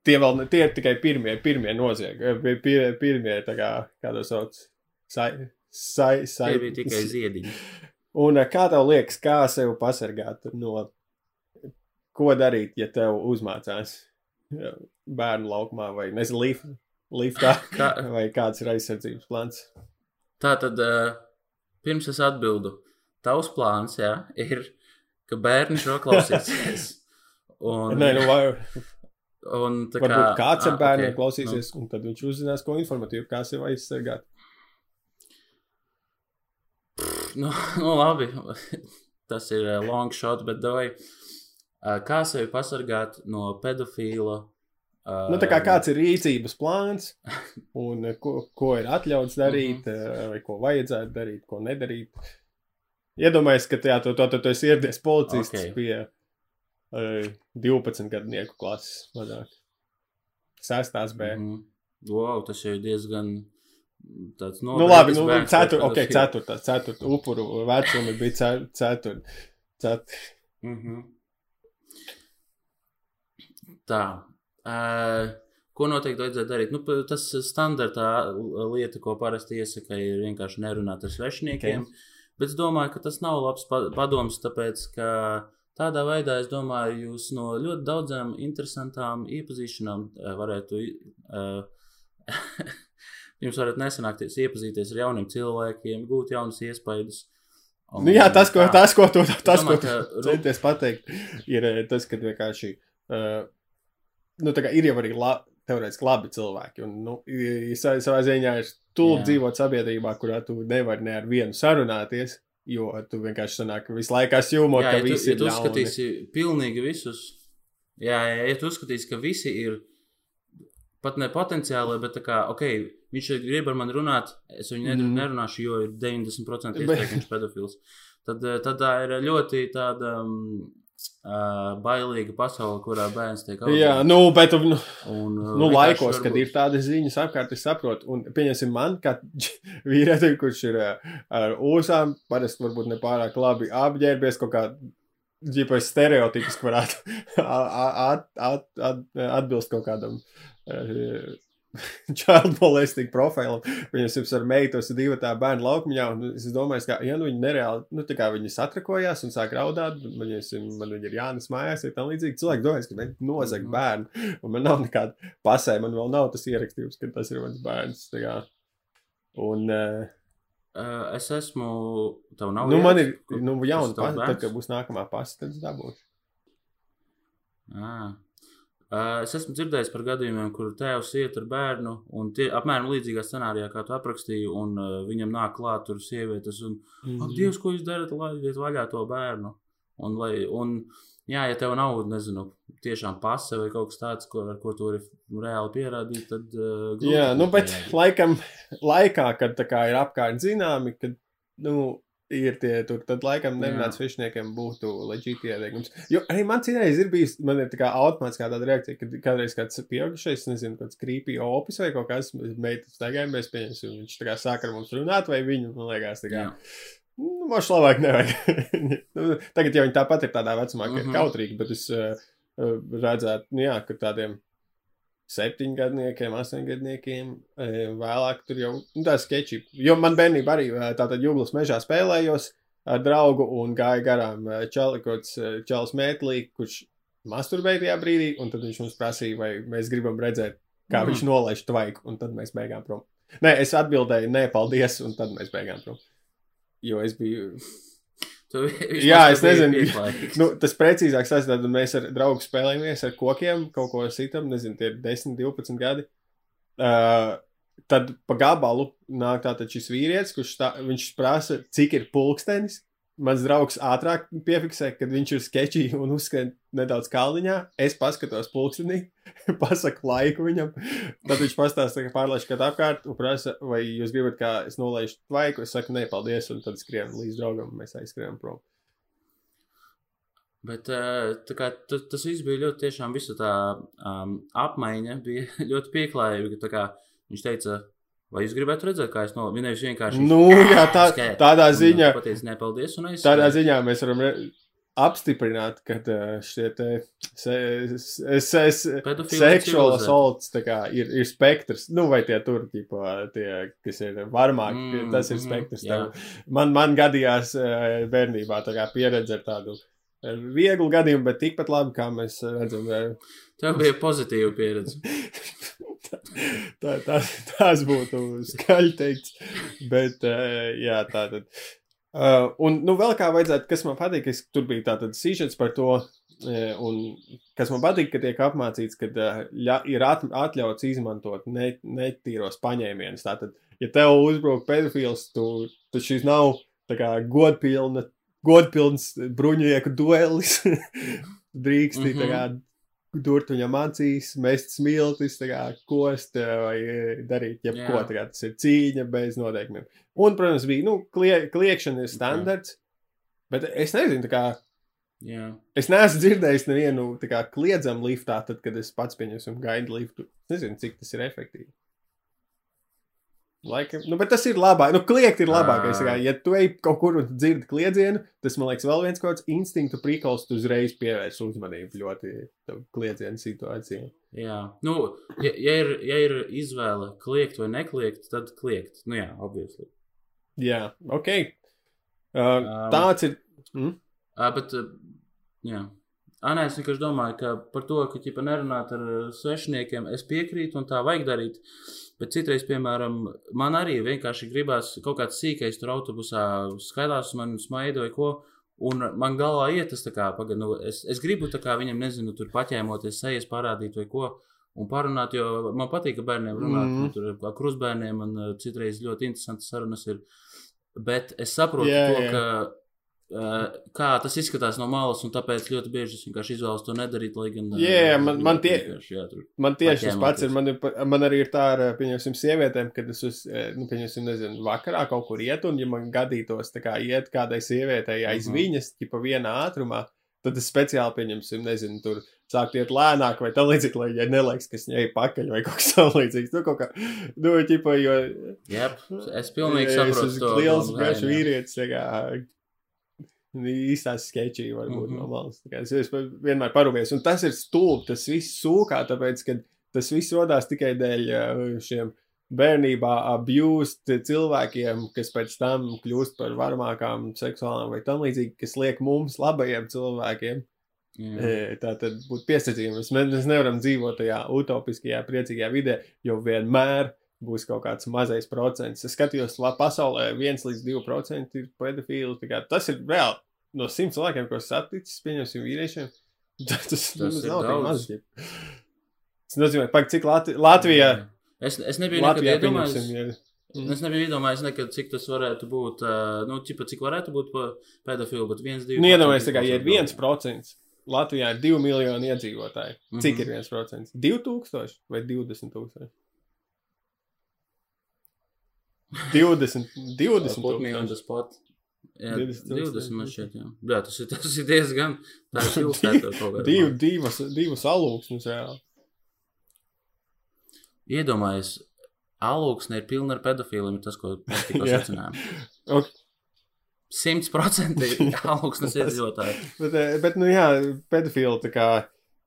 B: tie vēl, tie ir tikai pirmie, pirmie noziegi, pir, pir, pirmie, tā kā, kā to sauc, sai, sai, sai.
C: Tie bija tikai ziediņi.
B: Un uh, kā tev liekas, kā sevi pasargāt no, ko darīt, ja tev uzmācās bērnu laukumā vai, nezinu, lift, liftā?
C: Kā,
B: Vai kāds ir aizsardzības plāns?
C: tā tad, uh, pirms es atbildu, tavs plāns, jā, ir, ka bērni šo klausīsies. Un,
B: Nē, nu, vai,
C: un tā
B: varbūt kāds ar
C: ah,
B: bērniem
C: ok,
B: klausīsies, un tad viņš uzzinās, ko informatīvu, kā sevi aizsargāt.
C: Nu, nu, labi, tas ir uh, long shot, bet doj, uh, kā sevi pasargāt no pedofila? Uh,
B: Nu, tā kā kāds ir rīcības plāns, un ko, ko ir atļauts darīt,
C: Mhm.
B: vai ko vajadzētu darīt, ko nedarīt. Iedomājieties, ka tajā tu, tu, tu, tu esi ieradies policists
C: Ok.
B: okay. pie uh, 12 gadnieku klases mazāk. Sestās B. Mm -hmm.
C: Mm, wow, tas jau ir diezgan tāds
B: Nu, labi, nu,
C: bērns,
B: cetur,
C: pēc
B: okay,
C: pedofila.
B: ceturtā, ceturtā upuru vecumi bija ce- cetur, cet,
C: Mhm. Tā. Uh, ko noteikti vajadzētu darīt? Nu, tas standartā lieta, ko parasti iesaka, ir vienkārši nerunāt ar svešiniekiem. Okay. Bet es domāju, ka tas nav labs pa- padoms, tāpēc ka tādā veidā, es domāju, jūs no ļoti daudzām interesantām iepazīšanām varētu. Uh, jums varat nesanākties iepazīties ar jauniem cilvēkiem, gūt jaunas iespējas.
B: Nu, jā, tas, ko, tas, ko tu, tas, ko
C: domāju,
B: tu
C: ka ru-
B: centies pateikt, ir tas, ka vienkārši, uh, nu, ir jau arī la, teorētiski labi cilvēki, un, nu, savā ziņā ir stulbi dzīvot sabiedrībā, kurā tu nevari ne ar vienu sarunāties, jo tu vienkārši sanāk visu laiku esi jūmo,
C: Jā,
B: ka
C: ja tu,
B: visi
C: ja
B: ir
C: tu
B: ļauni.
C: uzskatīsi pilnīgi visus, jā, jā, ja tu uzskatīsi, ka visi ir pat ne potenciāli, bet kā, ok, viņš grib ar mani runāt, es viņu mm. nerunāšu, jo ir 90% iespēja, ka viņš ir pedofils. Tad, eh, tad tā ir ļoti tāda um, uh, bailīga pasaule, kurā bērns tiek
B: Jā, nu, bet, nu,
C: Un,
B: Nu, laikos, kad
C: varbūt-
B: ir tādas ziņas apkārt, es saprotu, un pieņemsim man, kā vīrietim, kurš ir ar ūsām, parasti varbūt nepārāk labi apģērbies kaut kā ģipais stereotips, varētu at, at, at, atbilst kaut kādam child molesting profilam. Viņas ir ar meitu, tas ir divi tā bērnu laukumā, un es domāju, ka, ja nu viņi nereāli, nu, tā kā viņi satrakojās un sāk raudāt, viņas, man viņi ir jānes mājās, ir tam līdzīgi. Cilvēki domājas, ka viņi nozag
C: Mhm.
B: bērnu, un man nav nekāda pasē, man vēl nav tas ierakstījums, ka tas ir mans bērns. Un, uh,
C: Uh, es esmu. Tev nav.
B: nu, man ir, nu, jauna pasta, tad, kad būs nākamā pasta, tad es dabūšu.
C: Ah. Uh, es esmu dzirdējis par gadījumiem, kur tēvs iet ar bērnu, un tie apmēram līdzīgā scenārijā, kā tu aprakstīji, un uh, viņam nāk klāt tur sievietes, un, ak, Dievs, ko jūs darat, lai iet vaļā to bērnu? Un, lai, un jā, ja tev nav, nezinu, tiešām pase vai kaut kas tāds, ko, ar ko tu vari reāli pierādīt, tad. Uh,
B: Jā, nu, bet laikam, laikā, kad tā kā ir apkārt zināmi, kad, nu, ir tie tur, tad laikam nerunāt
C: Jā.
B: svešniekiem būtu leģīti ieteikums. Jo arī man citreiz ir bijis, man ir tā kā automātiskā tāda reakcija, kad kādreiz kāds pieaugušais, nezinu, kāds krīpī opis vai kaut kas, meitas tagad mēs pieņemsim, viņš tā kā sāk ar mums runāt, vai viņu, man liekas, tā kā.
C: Jā.
B: Nu, man labāk nevajag. Nu, Tagad jau viņi tāpat ir tādā vecumā, ka ir
C: Mhm.
B: kautrīgi, bet es uh, redzētu, nu, jā, ka tādiem septiņgadniekiem, astoņgadniekiem uh, vēlāk tur jau nu, tā skeči. Jo man bērnībā arī uh, tātad jūglas mežā spēlējos ar draugu un gāja garām uh, čalikots čalis mētlī, kurš masturbēja tajā brīdī, un tad viņš mums prasīja, vai mēs gribam redzēt, kā
C: Mm.
B: viņš nolaiž tvaiku, un tad mēs beigām prom. Nē, es atbildēju, nē, paldies, un tad mēs beigām prom. Jo es biju
C: Tu,
B: Jā, es nezinu. Nu, tas precīzāk stāsta, tad mēs ar draugu spēlējamies ar kokiem, kaut ko sitam, nezinu, tie ir 10, 12 gadi. Uh, tad pa gabalu nāk tātad šis vīrietis, kurš tā, viņš prasa, cik ir pulkstenis. Mans draugs ātrāk piefiksē, kad viņš ir sketčī un uzskrien nedaudz kalniņā. Es paskatos pulkstenī, pasaku laiku viņam. Tad viņš pastāsta, ka pārlaiž kādu apkārt un prasa, vai jūs gribat, kā es nolaižu tvaiku. Es saku, nē, paldies, un tad skrienu līdz draugam, un mēs aizskrienam prom.
C: Bet eh, kā, tas viss bija ļoti, tiešām visa tā um, apmaiņa bija ļoti pieklājīga. Viņš teica, vai jūs gribētu redzēt, kā es no viņas vienkārši.
B: Nu, jā, tā,
C: Skēt.
B: tādā ziņā,
C: Pateicu, nepaldies. Un es,
B: tādā
C: uh,
B: ziņā mēs varam apstiprināt, ka uh, šie te se, se, se,
C: civilizēti.
B: assaults ir, ir spektrs. Nu, vai tie tur, tīpā, tie, kas ir varmāki,
C: Mm,
B: mm, tas ir
C: mhm,
B: spektrs. tev. Man, man gadījās uh, bērnībā tā kā pieredze ar tādu vieglu gadījumu, bet tikpat labi, kā mēs redzam.
C: Tev bija pozitīva pieredze.
B: tā, tā, tās būtu skaļi teikts. Bet, uh, jā, tā tad. Uh, un, nu, vēl kā vajadzētu, kas man patīk, es tur bija tātad sīžets par to, uh, un kas man patīk, ka tiek apmācīts, ka ļa, ir at, atļauts izmantot ne, netīros paņēmienus. Tātad, ja tev uzbruk pedofils, tu, tad šis nav tā kā godpilna, godpilns bruņieku duelis. Drīksti, mm -hmm. durt viņam acīs, mest smiltis, kā kost vai eh, darīt jebko. Tā kā Tas ir cīņa bez noteikumiem. Un, protams, bija, nu, klie, kliekšana ir standarts, bet es nezinu, tā kā.
C: Jā.
B: Es neesmu dzirdējis nevienu kā kliedzamu liftā, tad, kad es pats pieņemsim gaidu liftu. Es nezinu, cik tas ir efektīvi. Laikam, nu, bet tas ir labāk. Nu, kliegt ir labākais. Kā, ja tu ej kaut kur un dzirdi kliedzienu, tas man liekas vēl viens kaut kāds instinktu prikals, tu uzreiz pievērs uzmanību ļoti kliedzienu situācijai.
C: Jā, nu, ja, ja, ir, ja ir izvēle kliegt vai nekliegt, tad kliegt. Nu, jā, obviously.
B: Jā, ok. Uh, tāds ir. Mm?
C: Uh, bet, uh, jā. Ah, nē, es vienkārši domāju, ka par to, ka ķipa nerunāt ar uh, svešiniekiem, es piekrītu un tā vajag darīt. Bet citreiz, piemēram, man arī vienkārši gribās kaut kāds sīkais tur autobusā mani smaida vai ko. Un man galvā iet tas, tā kā, pagad, nu, es, es gribu tā kā viņam, nezinu, tur paķēmoties, sejas parādīt vai ko. Un parunāt, jo man patīk, ka bērniem runāt, mm. tur ar krustbērniem, un uh, citreiz ļoti interesantas sarunas ir. Bet es saprotu
B: Jā,
C: to,
B: jā.
C: ka kā tas izskatās no malas, un tāpēc ļoti bieži es vienkārši izvēlos to nedarīt. Lai gan,
B: Jā, man- man tie-
C: jā.
B: Man tieši tas pats ir. Man, man arī ir tā ar, pieņemsim, sievietēm, kad es, uz, eh, nu, pieņemsim, nezinu, vakarā kaut kur iet, un ja man gadītos, tā kā iet kādai sievietei aiz
C: Mhm.
B: viņas, tipa vienā ātrumā, tad es speciāli, pieņemsim, nezinu, tur sākt iet lēnāk vai tā līdzīgi, lai ja nelaiks, ka viņai pakaļ vai kaut kas tamlīdzīgs. Nu, kaut kā, nu, tipa, jo.
C: Jep, es pilnīgi
B: es
C: saprotu
B: esmu
C: to.
B: liels, garš vīrietis, kā. Īstās sketčī varbūt mm
C: Mhm.
B: -hmm. no malas. Tā kā Es, es vienmēr parūpējos. Un tas ir stulbi. Tas viss sūkā, tāpēc, ka tas viss rodās tikai dēļ šiem bērnībā abused cilvēkiem, kas pēc tam kļūst par varmākām seksuālām vai tam līdzīgi, kas liek mums labajiem cilvēkiem
C: Jā.
B: tā tad būt piesardzīgiem. Mēs, mēs nevaram dzīvot tajā utopiskajā, priecīgajā vidē, jo vienmēr būs kaut kāds mazais procents. Es skatījos, ka pasaulē 1 līdz 2% ir pedofili. Tas ir reāli no 100 cilvēkiem, ko saticis, pieņemsim, vīriešiem. Tas, tas, tas nav tik maz. Tas nozīmē, ka cik Latvi Latvijā,
C: Jā. Es, es nebiju
B: Latvijā
C: nekad iedomājies.
B: Mm.
C: Es nebiju iedomājies, nekad, cik tas varētu būt. Nu, ķipa, cik varētu būt pedofilu, bet viens, divi.
B: Nu, iedomājieties, tā kā, ir
C: procenti
B: 1%, Latvijā ir 2 miljoni iedzīvotāji. Cik
C: Mhm.
B: ir 1%? 2000 vai 20 tūkstoši? 20, 20
C: Put me on the
B: tūkstoši.
C: Jā,
B: 20
C: 20, 20
B: tūkstoši.
C: man šķiet, jā. Jā, tas ir, tas ir diezgan, tā ir pilsēta kaut kādā.
B: Div, divas, divas alūksnes reāli.
C: Iedomājies, alūksne ir pilna ar pedofiliem, tas, ko mēs tikko
B: Jā.
C: secinājām.
B: Ok.
C: simtprocentīgi augstnes iedzīvotāji.
B: Bet, eh, bet, nu jā, pedofili tā kā,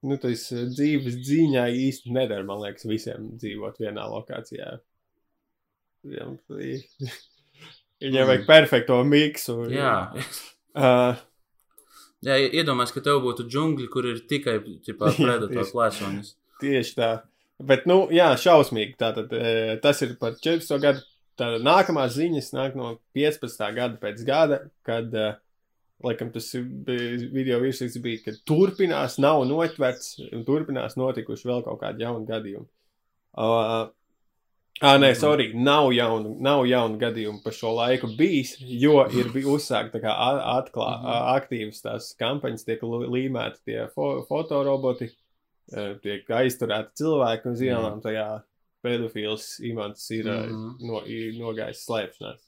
B: nu, tas eh, dzīves dzīņā īsti nedara, man liekas, visiem dzīvot vienā lokācijā. Viņam, viņam vajag perfekto miksu.
C: Jā,
B: Uh,
C: jā iedomājieties, ka tev būtu džungļi, kur ir tikai
B: Jā,
C: predatoru
B: tieši. tā. Bet, nu, jā, šausmīgi. Tātad, eh, tas ir par 14. gadu. Tātad nākamās ziņas nāk no 15. gada pēc gada, kad, eh, laikam, tas video virsraksts bija, ka turpinās, nav notverts, un turpinās notikuši vēl kaut kādi jauni gadījumi. Uh, Ah, nē, sorry, nav jaunu, nav jaunu gadījumu par šo laiku bijis, jo ir uzsākta kā atklā,
C: Mhm.
B: aktīvas tās kampaņas, tiek līmēti tie fo fotoroboti, eh, tiek aizturēti cilvēki, un zinām, tajā pedofils imants ir eh,
C: Mhm.
B: no, ir nogājis slēpšanās.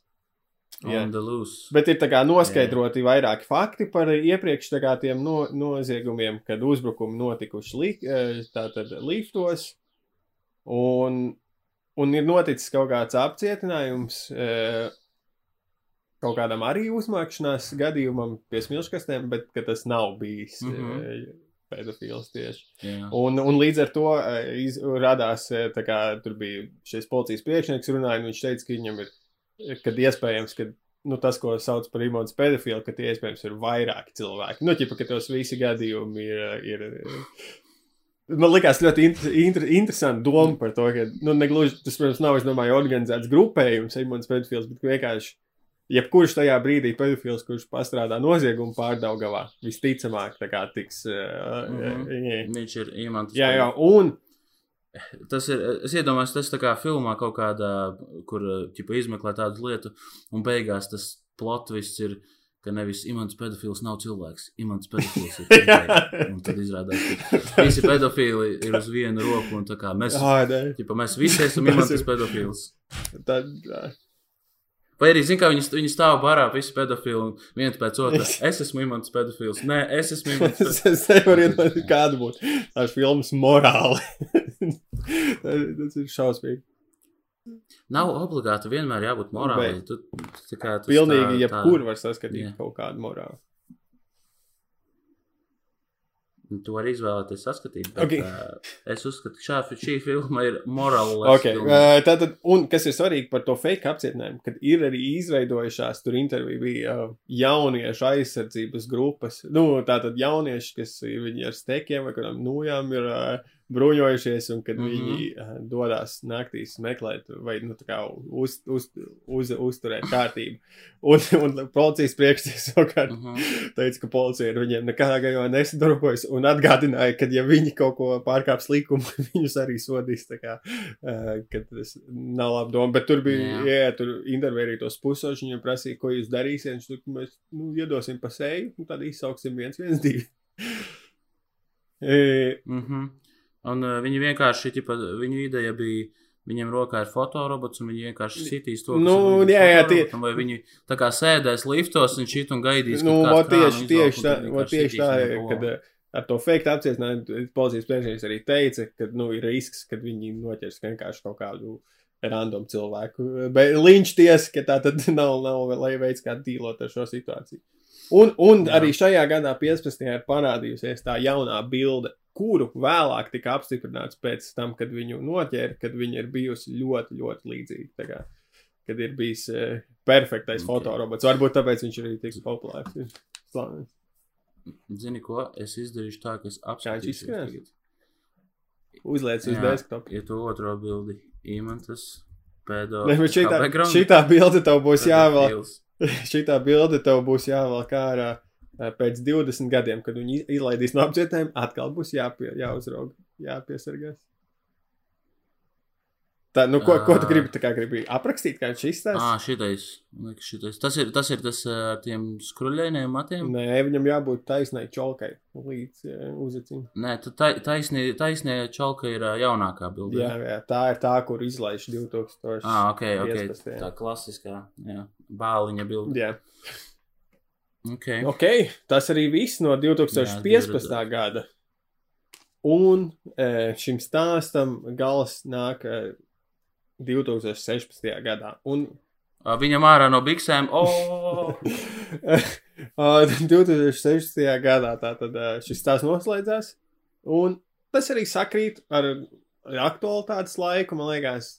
B: Jā. Bet ir noskaidroti vairāki fakti par iepriekš tiem no, noziegumiem, kad uzbrukumi notikuši li, eh, tātad liftos, un, un ir noticis kaut kāds apcietinājums eh, kaut kādam arī uzmākšanās gadījumam pie smilškastēm, bet tas nav bijis
C: Mhm.
B: eh, pedofils tieši.
C: Jā.
B: Un, un līdz ar to eh, iz, radās, kā tur bija šis policijas priekšnieks runāja, un viņš teica, ka viņam ir, kad iespējams, ka nu, tas, ko sauc par imonas pedofilu, ka tie iespējams ir vairāki cilvēki. Nu, ķipa, ka tos visi gadījumi ir. ir Man liekas, ļoti inter, inter, interesanti doma par to, ka, nu, negluži tas, protams, nav, domāju, organizēts grupējums, imonas pedofils, bet vienkārši jebkurš tajā brīdī pedofils, kurš pastrādā noziegumu pārdaugavā, visticamāk, tā kā tiks. Uh,
C: Mhm.
B: uh,
C: Viņš ir imants.
B: jā, jā, un
C: Tas ir, es iedomājos, tas tā kā filmā kaut kādā, kur ķipa, izmeklē tādu lietu, un beigās tas plotvists ir, ka nevis imants pedofils nav cilvēks, imants pedofils ir tikai. Un tad izrādās, ka visi pedofili ir uz vienu roku, un tā kā mēs, ķipa, mēs visi esam imants pedofils.
B: Tad.
C: Vai arī, zini, kā viņi, stāv barā, visi pedofili, un viens pēc otra. Es esmu imants pedofils. Nē, es esmu imants
B: es,
C: pedofils.
B: es nevaru iedomāties, kāda būtu tās filmas morāli. tas ir šausmīgi.
C: Nav obligāti vienmēr jābūt morālai. Tu, tā kā, tas
B: Pilnīgi
C: tā-
B: jebkur var saskatīt
C: Jā.
B: kaut kādu morāli.
C: Tu vari izvēlēties saskatīt. Bet,
B: Ok.
C: uh, es uzskatu, ka šā, šī filma ir morāla.
B: Okay. Uh, tātad, un kas ir svarīgi par to fake apcietinājumu, kad ir arī izveidojušās, tur intervija bija uh, jauniešu aizsardzības grupas. Nu, tātad jaunieši, kas ir viņi ar stekiem vai kādām nojām ir uh, bruņojušies, un kad mm. -hmm. viņi uh, dodas naktīs meklēt vai nu, uz, uz, uz, uzturēt kārtību. Un, un policijas priekšnieks savukārt
C: Mhm.
B: teica, ka policija ar viņiem nekādā gadījumā nesadarbojas un atgādināja, ka, ja viņi kaut ko pārkāps likumu, viņus arī sodīs. Kā, uh, ka tas nav labi doma. Bet tur bija,
C: Jā.
B: jā, jā tur intervija arī tos pusošus, viņiem prasīja, ko jūs darīsiet. Viņš tur, mēs nu, iedosim pa seju, un tad izsauksim viens, viens, divi. E,
C: Mm -hmm. Un uh, viņi vienkārši, ķipa, viņu ideja bija, viņiem rokā ir fotorobots, un viņi vienkārši sitīs to,
B: Nu, jā, jā, tie-
C: fotorobotam, vai viņi tā kā sēdēs liftos un šit un gaidīs,
B: nu, tieši, tieši tā, tieši tā kad ar to fake apcietinājumu policijas priekšnieks arī teica, ka nu, ir risks, ka viņi noķers vienkārši kaut kādu random cilvēku. Bet viņš tiesa, ka tā tad nav, nav veids, kā dīlot ar šo situāciju. Un, un
C: Jā.
B: arī šajā gadā 15. ir parādījusies tā jaunā bilde, kuru vēlāk tika apstiprināts pēc tam, kad viņu noķēra, kad viņa ir bijusi ļoti, ļoti līdzīga. Kā, kad ir bijis uh, perfektais
C: Ok.
B: okay. fotorobots. Varbūt tāpēc viņš arī tik populārs. Slavens.
C: Zini ko, es izdarīšu tā, ka es apskatīšu.
B: izskatās? Uzliec uz desktop.
C: Ja tu otro bildi īmantas, pēdo.
B: Ne, bet šitā,
C: kā
B: šitā bilde tev būs jāvēl. Šitā bilde tev būs jāvēl kā ārā eh, pēc 20 gadiem, kad viņi izlaidīs no apcietinājuma, atkal būs jāpie, jāuzrauga, jāpiesargās. Tā, nu, ko, ko tu
C: Ā.
B: gribi, kā gribi aprakstīt, kā viņš izstāsta?
C: šitais. man liekas, šitais. Tas ir tas, ir tas ar tiem skruļainiem matiem.
B: Nē, viņam jābūt taisnai čolkai līdz uh, uzacim.
C: Nē, tu tai- taisnie, taisnie čalka ir jaunākā bilde.
B: Jā, jā, tā ir tā, kur izlaiž 2000.
C: Ah, ok, ok.
B: 15, jā.
C: Tā klasiskā, jā, bāliņa bilde.
B: Jā.
C: Ok.
B: Ok, tas arī viss no 2015.
C: Jā,
B: gada. Un e, šim stāstam gals nāk e, 2016. gadā. Un
C: Viņam ārā no biksēm. Oh!
B: Uh, 2016. gadā tātad uh, šis tās noslēdzās. Un tas arī sakrīt ar, ar aktualitātes laiku. Man liekas,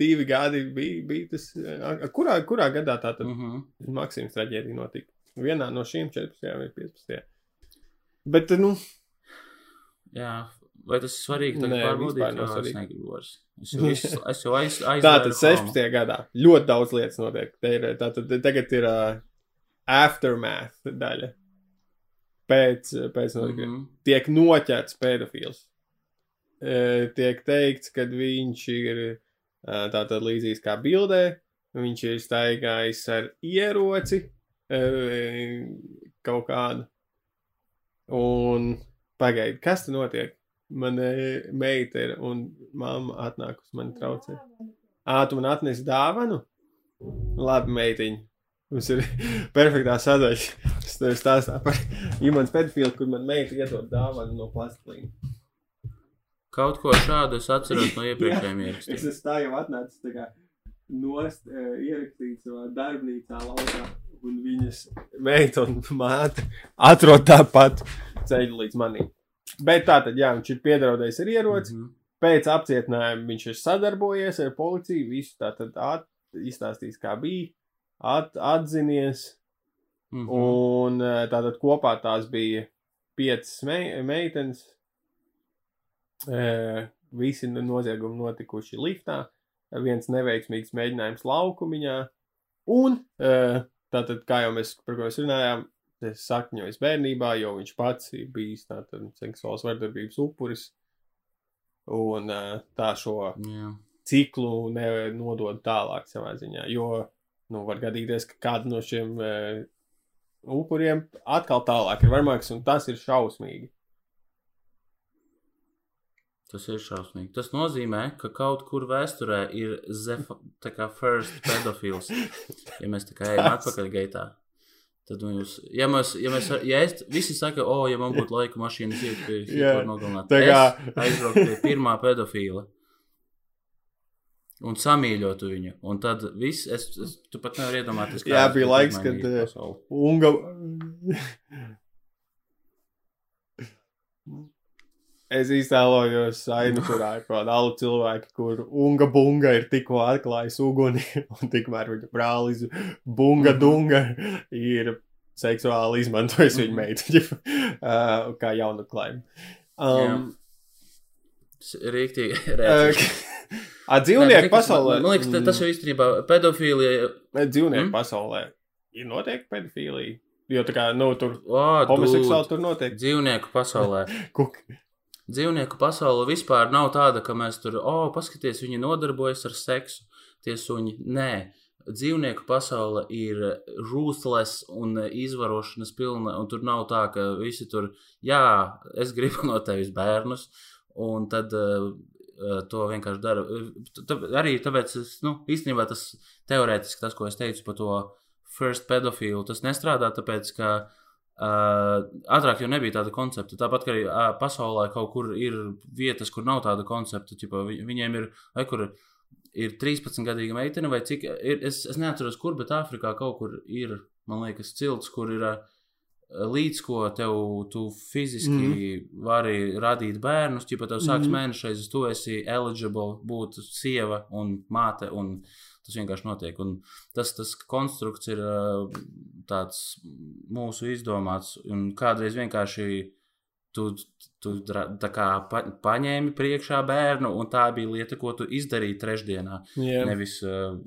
B: divi gadi bija, bija tas. Uh, kurā, kurā gadā tātad
C: Mm -hmm.
B: Maksimas traģēdija notika? Vienā no šīm 14 vai 15. Bet, nu,
C: Jā, vai tas ir svarīgi?
B: Nē, vispār nav
C: jo es
B: svarīgi.
C: negribu vairs. Es jau, visu, es jau aiz, aiz
B: tātad 16. gadā ļoti daudz lietas notiek. Te ir, tātad tagad ir uh, aftermath daļa. Pēc, pēc notikumiem.
C: Mm -hmm.
B: tiek noķerts pedofils. E, tiek teikts, ka viņš ir e, tātad līdzīgs kā bildē. Viņš ir staigājis ar ieroci kaut kādu. Un pagaidi, kas tur notiek? Man e, meita ir un mamma atnāk uz mani traucēt. Ā, tu man atnesi dāvanu? Labi, meitiņa. Mums ir perfektā sadaļa. Es tev stāstīju par imants pedofilu, kur man meita iedod dāvanu no plastilīna.
C: Kaut ko šādu es atceros no iepriekšējiem
B: Es
C: ierakstiem.
B: esmu tā jau atnācis tā kā nost, e, ierakstīt savā darbnīcā laukā, un viņas meita un māte atrod tāpat ceļu līdz manim. Bet tā tad, jā, viņš ir piedraudējis ar ieroci.
C: Mhm.
B: Pēc apcietinājuma viņš ir sadarbojies ar policiju, visu tā tad at, izstāstījis, kā bija, at, atzinies.
C: Mhm.
B: Un eh, tātad kopā tās bija piecas me meitenes. E, visi noziegumi notikuši liftā. Viens neveiksmīgs mēģinājums laukumiņā. Un e, tātad, kā jau mēs par ko mēs runājām, tas sakņojas bērnībā, jo viņš pats ir bijis tātad seksuāls vardarbības upuris. Un e, tā šo
C: Jā.
B: ciklu nodod tālāk savā ziņā. Jo nu, var gadīties, ka kāda no šiem e, upuriem atkal tālāk ir varmāks, un tas ir šausmīgi.
C: Tas ir šausmīgi. Tas nozīmē, ka kaut kur vēsturē ir zefa, tā kā first pedofils. Ja mēs tā kā ejam atpakaļ gaitā. Tad jūs, ja mēs, ja mēs, ja es, visi saka, o, ja man būtu laika mašīna, es ietu pie
B: Jā,
C: Hitlera nogalināt.
B: tā kā-
C: Es aizbrauktu pie pirmā pedofila. Un samīļotu viņu. Un tad viss, es, es tu pat nevari iedomāties,
B: Jā,
C: tas
B: bija laiks, kad,
C: pasauli.
B: Unga. Es iztēlojos ainu, kurā ir kaut kāda alu cilvēki, kur unga bunga ir tikko atklājis uguni, un tikmēr viņa brālis bunga
C: Mhm.
B: dunga ir seksuāli izmantojis viņu
C: Mhm.
B: meitu, uh, kā jaunu klaimu. Um,
C: Rīktīgi.
B: uh, dzīvnieku pasaulē.
C: Man liekas, ta- tas jau īstenībā pedofīlija.
B: Dzīvnieku
C: Mm?
B: pasaulē ir noteikti pedofīlija. Jo tā kā, nu, tur
C: Oh,
B: homoseksuāli tur noteikti.
C: Dzīvnieku pasaulē.
B: Kuk.
C: Dzīvnieku pasaule vispār nav tāda, ka mēs tur, oh, paskaties, viņi nodarbojas ar seksu, tie suņi. Nē, dzīvnieku pasaule ir ruthless un izvarošanas pilna, un tur nav tā, ka visi tur, jā, es gribu no tevis bērnus, un tad uh, to vienkārši dara. Tā, arī tāpēc, es, nu, īstenībā tas teorētiski tas, ko es teicu par to first pedofilu, tas nestrādā, tāpēc, ka Uh, ātrāk jau nebija tāda koncepta. Tāpat arī uh, pasaulē kaut kur ir vietas, kur nav tāda koncepta. Ķipa, vi, viņiem ir, vai kur ir 13-gadīga meitene, vai cik. Ir, es, es neatceros, kur, bet Āfrikā kaut kur ir, man liekas, cilts, kur ir uh, līdz ko tev tu fiziski mm -hmm. vari radīt bērnus. Ja tev sāks mm. -hmm. mēnešais, tu esi eligible būt sieva un māte. Un, Tas vienkārši notiek. Un tas, tas konstrukts ir tāds mūsu izdomāts. Un kādreiz vienkārši tu, tu kā pa, paņēmi priekšā bērnu, un tā bija lieta, ko tu izdarīji trešdienā.
B: Jā.
C: Nevis, uh,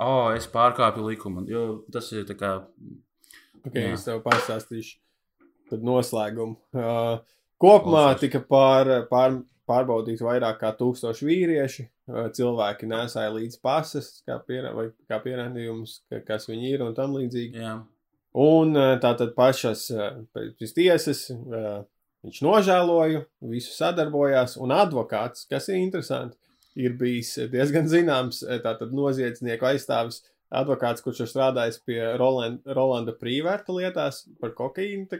C: oh, es pārkāpu likumu. Jo tas ir tā kā.
B: Okay,
C: Jā.
B: es tev pastāstīšu noslēgumu. Uh, kopumā
C: Klausos.
B: tika pār, pār, pārbaudīti vairāk kā tūkstoši vīrieši. Uh, cilvēki nesāja līdzi pases, kā, piera, vai kā pierādījums, ka, kas viņi ir un tam līdzīgi.
C: Jā,
B: Un uh, tātad pašas uh, pēc tiesas uh, viņš nožēloja, visu sadarbojās, un advokāts, kas ir interesanti, ir bijis diezgan zināms, eh, tātad noziedznieku aizstāvis advokāts, kurš ir strādājis pie Roland, Rolanda Prīvērta lietās par kokaīnu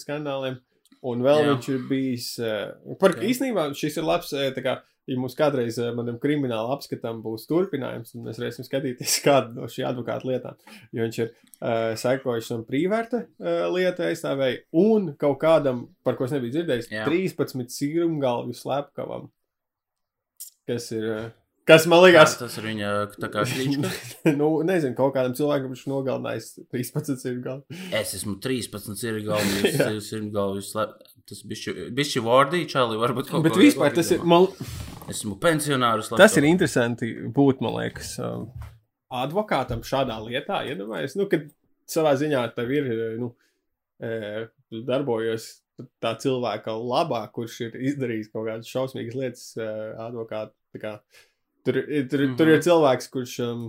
B: skandāliem. Un vēl
C: Jā.
B: Viņš ir bijis. eh, Par
C: Jā.
B: īstenībā šis ir labs eh, kā, ja mums kādreiz eh, manam krimināla apskatam būs turpinājums, tad mēs varēsim skatīties kādu no šī advokāta lietām. Jo viņš ir uh, sekojuši tam prīvērta uh, lietai aizstāvēji un kaut kādam, par ko es nebiju dzirdējis,
C: Jā.
B: 13 sirmgalvju slepkavam. Kas ir, uh, kas man liekas,
C: Tas ir viņa tā kā kliņķis.
B: nu, nezinu, kaut kādam cilvēkam viņš nogalinājis 13 sirmgalvju.
C: Es esmu 13 sirmgalvs,
B: Jā.
C: sirmgalvs. Tas bišķi vārdī, čāli, varbūt kaut
B: Bet
C: ko
B: vispār tas ir, man,
C: Esmu pensionārs.
B: tas ir interesanti būt, man liekas, um, advokātam šādā lietā. Iedomājies, nu, kad savā ziņā tev ir, eh, nu, tu darbojies tā cilvēka labā, kurš ir izdarījis kaut kādas šausmīgas lietas advokātu. tā kā Tur, tur, mm -hmm. tur ir cilvēks, kurš um,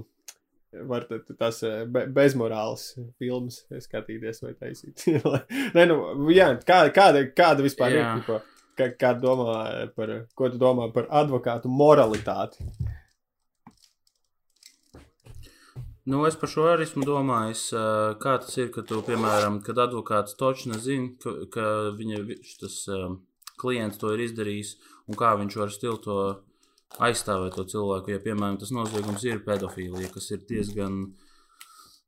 B: var tās eh, be, bezmorāls filmas skatīties vai taisīt. Nē, nu, jā, kā, kāda, kāda vispār
C: Jā.
B: ir? Tipo, kā, kā domā par, ko tu domā par advokātu moralitāti?
C: Nu, es par šo arī esmu domājis, ā, kā tas ir, ka tu, piemēram, kad advokāts točs nezina, ka, ka viņa vi- tas um, klients to ir izdarījis un kā viņš var stilu to aizstāvēt to cilvēku. Ja, piemēram, tas noziegums ir pedofīlija, kas ir diezgan.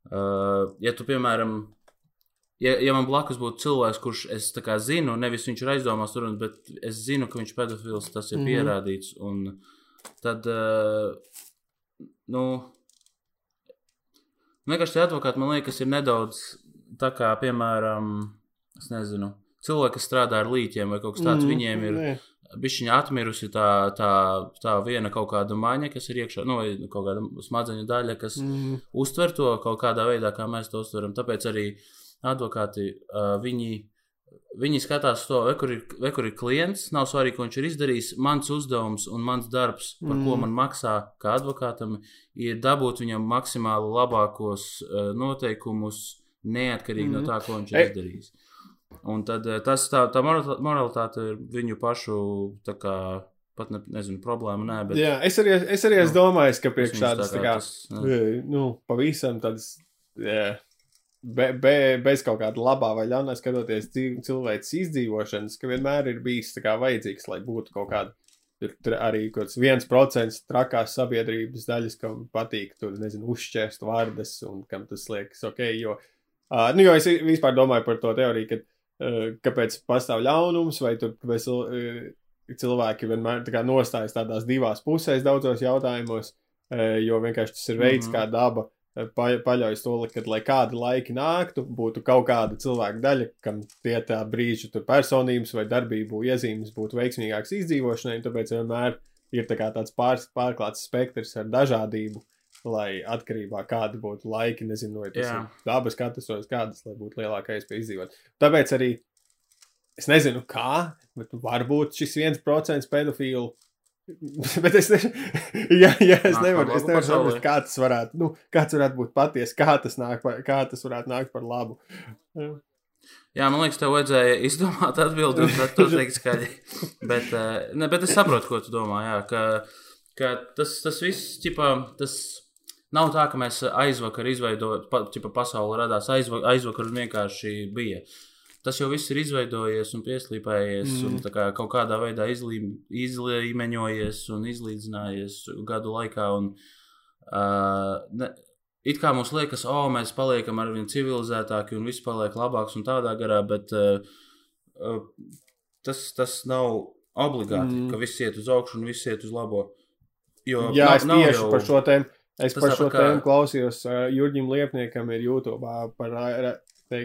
C: Uh, ja tu, piemēram, ja, ja man blakus būtu cilvēks, kurš es kā zinu, nevis viņš ir aizdomās tur, bet es zinu, ka viņš ir pedofils, tas ir mm -hmm. pierādīts. Un tad, uh, nu, vienkārši tie advokāti man liekas, ir nedaudz tā kā, piemēram, es nezinu, cilvēki, kas strādā ar līķiem vai kaut kas tāds, mm, viņiem ir
B: nē.
C: Bišķiņa atmirusi tā, tā, tā viena kaut kāda maņa, kas ir iekšā, nu, kaut kāda smadzeņu daļa, kas
B: Mm,
C: uztver to kaut kādā veidā, kā mēs to uztveram. Tāpēc arī advokāti, viņi, viņi skatās to, vai kur, ir, vai kur ir klients, nav svarīgi, ko viņš ir izdarījis. Mans uzdevums un mans darbs, par mm. ko
B: Mm.
C: man maksā kā advokātam, ir dabūt viņam maksimāli labākos noteikumus, neatkarīgi mm. no
B: Mhm.
C: tā, ko viņš ir
B: Ei.
C: izdarījis. Un tad eh, tas tā, tā morali- moralitāte ir viņu pašu, tā kā, pat ne, nezinu, problēma, nē, bet
B: Jā, es arī, es arī
C: Nu,
B: domājis, ka priekš tādas tā kā,
C: tas, jā.
B: e, nu, pavisam tādas, jā, be, be, bez kaut kāda labā vai ļaunā skatoties cilvēks izdzīvošanas, ka vienmēr ir bijis tā kā vajadzīgs, lai būtu kaut kāda. Ir tur arī kaut kāds viens procents trakās sabiedrības daļas, kam patīk tur, nezinu, uzšķēst vārdas un kam tas liekas ok, jo, uh, nu, jo es vispār domāju par to teoriju, ka, kāpēc pastāv ļaunums? Vai tur, kāpēc uh, cilvēki vienmēr tā nostājas tādās divās pusēs daudzos jautājumos, jo vienkārši tas ir veids,
C: Mhm.
B: kā daba pa- paļaujas to, ka, lai kādi laiki nāktu, būtu kaut kāda cilvēka daļa, kam tie tā brīža tur personības vai darbību iezīmes būtu veiksmīgāks izdzīvošanai, un tāpēc vienmēr ir tā tāds pār, pārklāts spektrs ar dažādību, lai atkarībā kādi būtu laiki, nezinu, vai tas
C: Jā.
B: ir dabas katastrofas, kādas, lai būtu lielākā iespēja izdzīvot. Tāpēc arī Es nezinu, kā, bet varbūt šis viens procents pedofīlu. Bet es, ne, ja, ja es
C: Nāk
B: nevaru, es nevaru saprast, kā tas varētu, nu, kāds varētu būt patiesi, kā tas, nāk par, kā tas varētu nākt par labu.
C: Jā, man liekas, tev vajadzēja izdomāt atbildi, un tad to teikt skaļi. Bet, eh, ne, bet es saprotu, ko tu domā. Jā, ka, ka tas, tas viss, ķipā, tas nav tā, ka mēs aizvakar izveidojām, pa, ķipā, pasaule radās aizvakar, aizvakar un vienkārši bija. Tas jau viss ir izveidojies un pieslīpējies, mm. un
B: Mhm.
C: kā kaut kādā veidā izlī, izlīmeņojies un izlīdzinājies gadu laikā. Un, uh, ne, it kā mums liekas, o, oh, mēs paliekam ar vien civilizētāki un viss paliek labāks un tādā garā, bet uh, uh, tas, tas nav obligāti,
B: Mm.
C: ka viss iet uz augšu un viss iet uz labo. Jo
B: Jā,
C: nav-
B: es
C: nav
B: tieši
C: jau-
B: par šo tēmu. Es
C: Tas
B: par šo
C: kā-
B: tēmu klausījos uh, Jurģim Liepniekam ir YouTube par te,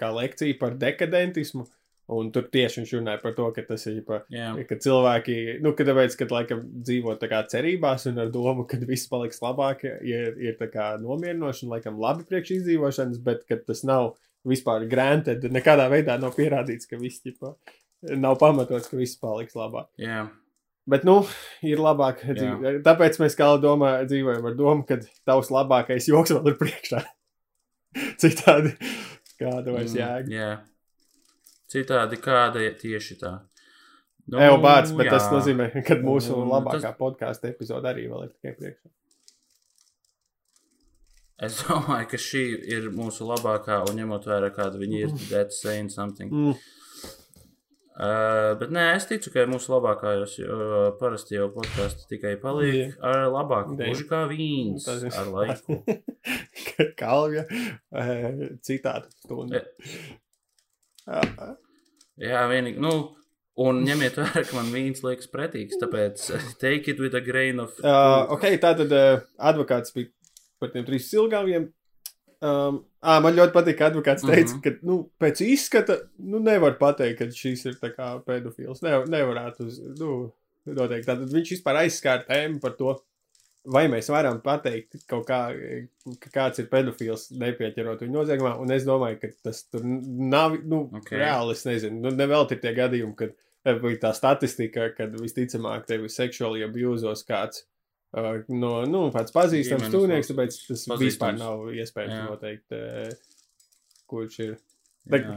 B: kā lekciju par dekadentismu. Un tur tieši viņš runāja par to, ka tas ir par
C: Jā,
B: ka cilvēki, nu, ka tāpēc, ka laikam dzīvo tā kā cerībās un ar domu, ka viss paliks labāk, ir, ir tā kā nomierinoši un laikam labi priekš izdzīvošanas, bet ka tas nav vispār granted, nekādā veidā nav pierādīts, ka viss, ķipa, nav pamatots, ka viss paliks labāk.
C: jā.
B: Bet, nu, ir labāk dzīvot. Tāpēc mēs kā domā, dzīvojam ar domu, ka tavs labākais joks vēl ir priekšā. Citādi, kāda vairs jēga.
C: Mm, jā. Citādi kāda tieši tā. Nu,
B: Evo bārds, bet
C: jā.
B: tas nozīmē, ka mūsu
C: Un
B: labākā
C: tas-
B: podkāstu epizode arī vēl ir tikai priekšā.
C: Es domāju, ka šī ir mūsu labākā, un ņemot vērā, kāda viņa ir, that's saying something.
B: Mm.
C: Uh, bet nē, es ticu, ka mūsu labākajos uh, parasti jau podkāstā tikai paliek
B: Jā.
C: ar labāku. Gluži kā vīns
B: Tas ir
C: ar laiku.
B: Kalvja eh, citāta stunda. Jā.
C: Jā, vienīgi. Nu, un ņemiet vērā, ka man vīns liekas pretīgs, tāpēc take it with a grain of.
B: Uh, ok, tā tad uh, advokāts bija par tiem trīs silgāviem. Um, ā, man ļoti patīk, ka advokāts teica,
C: Mhm.
B: ka nu, pēc izskata nu, nevar pateikt, ka šis ir pedofils. Ne, nevarētu uz, nu, noteikti. Tātad viņš vispār aizskāra tēmu par to, vai mēs varam pateikt kā, ka kāds ir pedofils, nepieķerot viņu noziegumā. Un es domāju, ka tas tur nav, nu,
C: Ok.
B: okay. reāli, es nezinu, nu, nevēl ir tie gadījumi, kad eh, vai tā statistika, kad visticamāk tevi seksuāli abjūzos kāds. No nu, pats pazīstams
C: loceklis.
B: tāpēc tas
C: Pazīstams.
B: vispār nav iespējams
C: Jā.
B: noteikt, kurš ir. Bet-.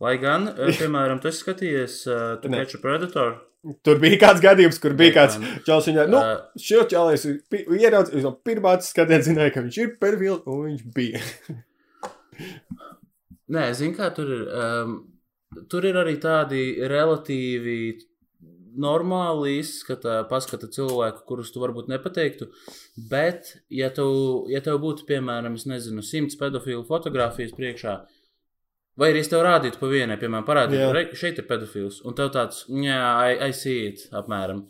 C: Lai gan, piemēram, tu esi skatījies uh,
B: Ne.
C: Catch a Predator.
B: Tur bija kāds gadījums, kur bija kāds čels. Viņā, nu, šo čels ieraudzīju no pirmā skatiena, zināju, ka viņš ir perfils, un viņš bija.
C: Nē, zinu, kā tur ir. Um, tur ir arī tādi relatīvi normāli izskata, paskata cilvēku, kurus tu varbūt nepateiktu. Bet, ja tev, ja tev būtu, piemēram, nezinu, simts pedofilu fotografijas priekšā, vai arī es tev rādītu pa vienai, piemēram, parādītu, ka šeit ir pedofils, un tev tāds, jā, I, I see it, apmēram.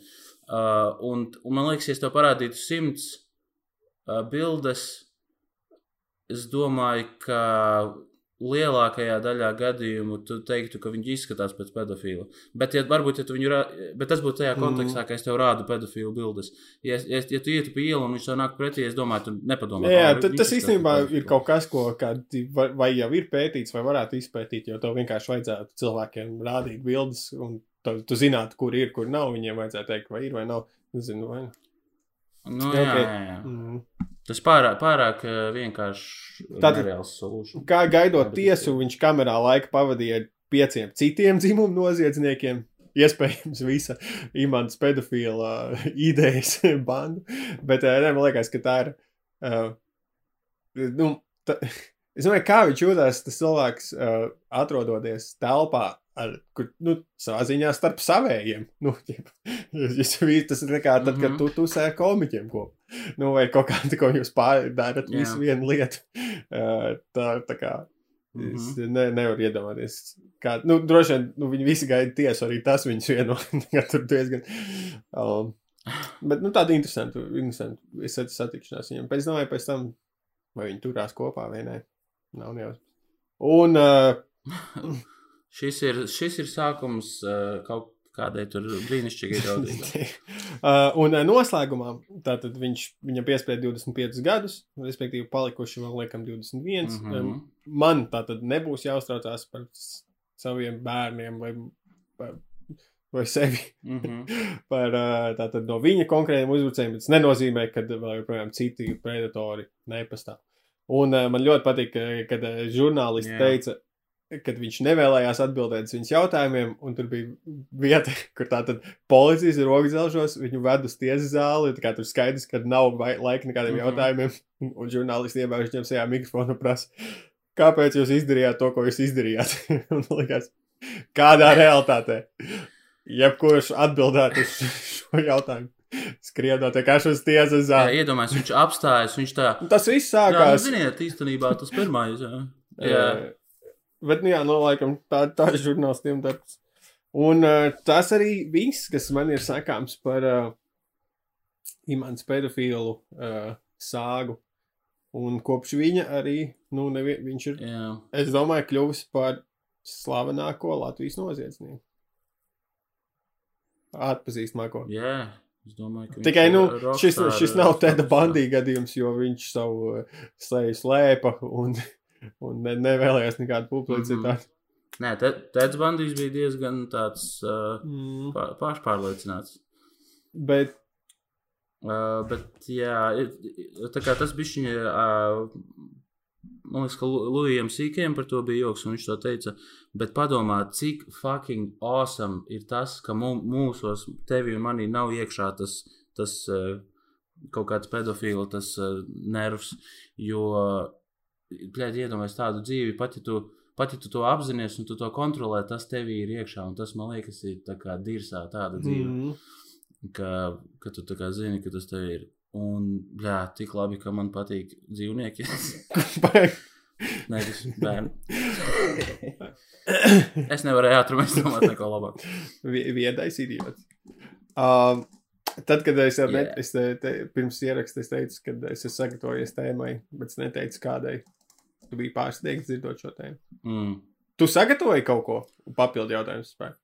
C: Uh, un, un man liekas, ja es tev parādītu simts uh, bildes, es domāju, ka lielākajā daļā gadījumu tu teiktu, ka viņi izskatās pēc pedofila. Bet, ja, varbūt, ja tu viņu, bet tas būtu tajā
B: Mhm.
C: kontekstā, ka es tev rādu pedofilu bildes. Ja, ja, ja tu ietu pa ielu un viņš tev nāk pretī, es domāju, tu nepadomā.
B: Jā,
C: "Ā,
B: tad,
C: viņš
B: tas īstenībā ir
C: pedofila."
B: kaut kas, ko kādi, vai, vai jau ir pētīts, vai varētu izpētīt, jo tev vienkārši vajadzētu cilvēkiem rādīt bildes, un tu, tu zinātu, kur ir, kur nav. Viņiem vajadzētu teikt, vai ir vai nav. Nezinu, vai.
C: Nu,
B: Jā,
C: jā,
B: ok.
C: jā, jā.
B: Mm.
C: Tas pārāk, pārāk eh, vienkārši
B: Tātad-
C: nereāls solution.
B: Kā gaidot tiesu, viņš kamerā laika pavadīja ar pieciem citiem dzimumu noziedzniekiem. Iespējams, visa imants pedofila idejas bandu. Bet eh, ne, man liekas, ka tā ir. Uh, nu, ta, es domāju, kā viņš jūtas, tas cilvēks, uh, atrodoties telpā, ar, kur, nu, savā ziņā starp savējiem. Nu, ķip, tas tas ir kā tad, kad
C: Mhm.
B: tu, tu sēdi komiķiem kopā. Nu, vai kaut kā tādu, ko jūs pārdarat,
C: Jā.
B: visu vienu lietu. Tā, tā kā Es
C: Mhm.
B: ne, nevaru iedomāties, kā. Nu, droši vien nu, viņi visi gaida tiesu, arī tas viņus vieno. Tur diezgan. Um, bet, nu, tāda interesanta. interesanta. Satikšanās viņam. Pēc tam, pēc tam, vai viņi turās kopā vai nē. Nav nejausmas. Un. Uh,
C: Šis ir, šis ir sākums uh, kaut kādai tur brīnišķīgai draudzībai.
B: uh, un uh, noslēgumā tātad viņš viņam piesprieda 25 gadus, respektīvi palikuši vēl liekam 21.
C: Mhm.
B: Um, man tā tad nebūs jāuztraucās par saviem bērniem vai, vai, vai sevi.
C: Mhm.
B: Par ā, tātad no viņa konkrētiem uzbrucējiem. Tas nenozīmē, ka vēl joprojām citi predatori nepastāv. Un uh, man ļoti patīk, ka, kad uh, žurnālisti
C: Jā.
B: teica, ka viņš nevēlējās atbildēt uz viņas jautājumiem, un tur bija vieta, kur tātad policijas ir rokdzelžos, viņu ved uz tiesas zāli, tā kā tur skaidrs, ka nav laika nekādiem mm -hmm. jautājumiem, un, žurnālisti iebērž viņam sajā mikrofonu un prasa, kāpēc jūs izdarījāt to, ko jūs izdarījāt? un likās, kādā realitātē? Jebkurš atbildētu uz šo jautājumu. Skrienot vienkārši uz tiesas
C: Jā,
B: zāli.
C: iedomājieties, viņš apstājas, viņš tā.
B: Tas viss
C: Jā, nu,
B: sākās.
C: ziniet, īstenībā tas pirmais. Jā. Jā.
B: Jā. Bet, nu, jā, nu, laikam, tā, tā ir žurnālistiem darbs. Un uh, tas arī viss, kas man ir sakāms par uh, imants pedofilu uh, sāgu. Un kopš viņa arī, nu, nevi, viņš ir,
C: Jā.
B: es domāju, kļuvis par slavenāko Latvijas noziedznieku. Atpazīstamāko.
C: Jā. Es domāju, ka
B: Tikai, nu, šis, šis nav Teda
C: statusā.
B: Bandī gadījums, jo viņš savu uh, seju slēpa un, un ne, nevēlējās nekādu publicitāti.
C: Nē, te, Teds Bandijs bija diezgan tāds uh,
B: Mm -hmm.
C: pa- pašpārliecināts.
B: Bet,
C: Uh, bet, jā, tā kā tas bija viņa. Uh, man liekas, ka Lujam Sīkiem par to bija joks, un viņš to teica. Bet padomā, cik fucking awesome ir tas, ka mūsos, tevi un manī nav iekšā tas, tas uh, kaut kāds pedofils, tas uh, nervs. Jo, plēdi, iedomājies tādu dzīvi, pat ja tu. pat ja tu to apzinājies un tu to kontrolē, tas tevī ir iekšā. Un tas man liekas, ir tā kā dirzā tāda dzīve,
B: Mm.
C: ka, ka tu tā kā zini, ka tas tev ir. Un, jā, tik labi, ka man patīk dzīvnieki. Nevis bērni. Es nevarēju ātrumā izdomāt neko labāku.
B: Vi- Viedais idiots. Um, tad, kad es, yeah. es te, te, pirms ierakstu, es teicu, ka es esmu sagatavojies tēmai, bet es neteicu, kādai. Tu biji pārsteigts dzirdot šo tēmu.
C: Mm.
B: Tu sagatavoji kaut ko papildu jautājumu spēku.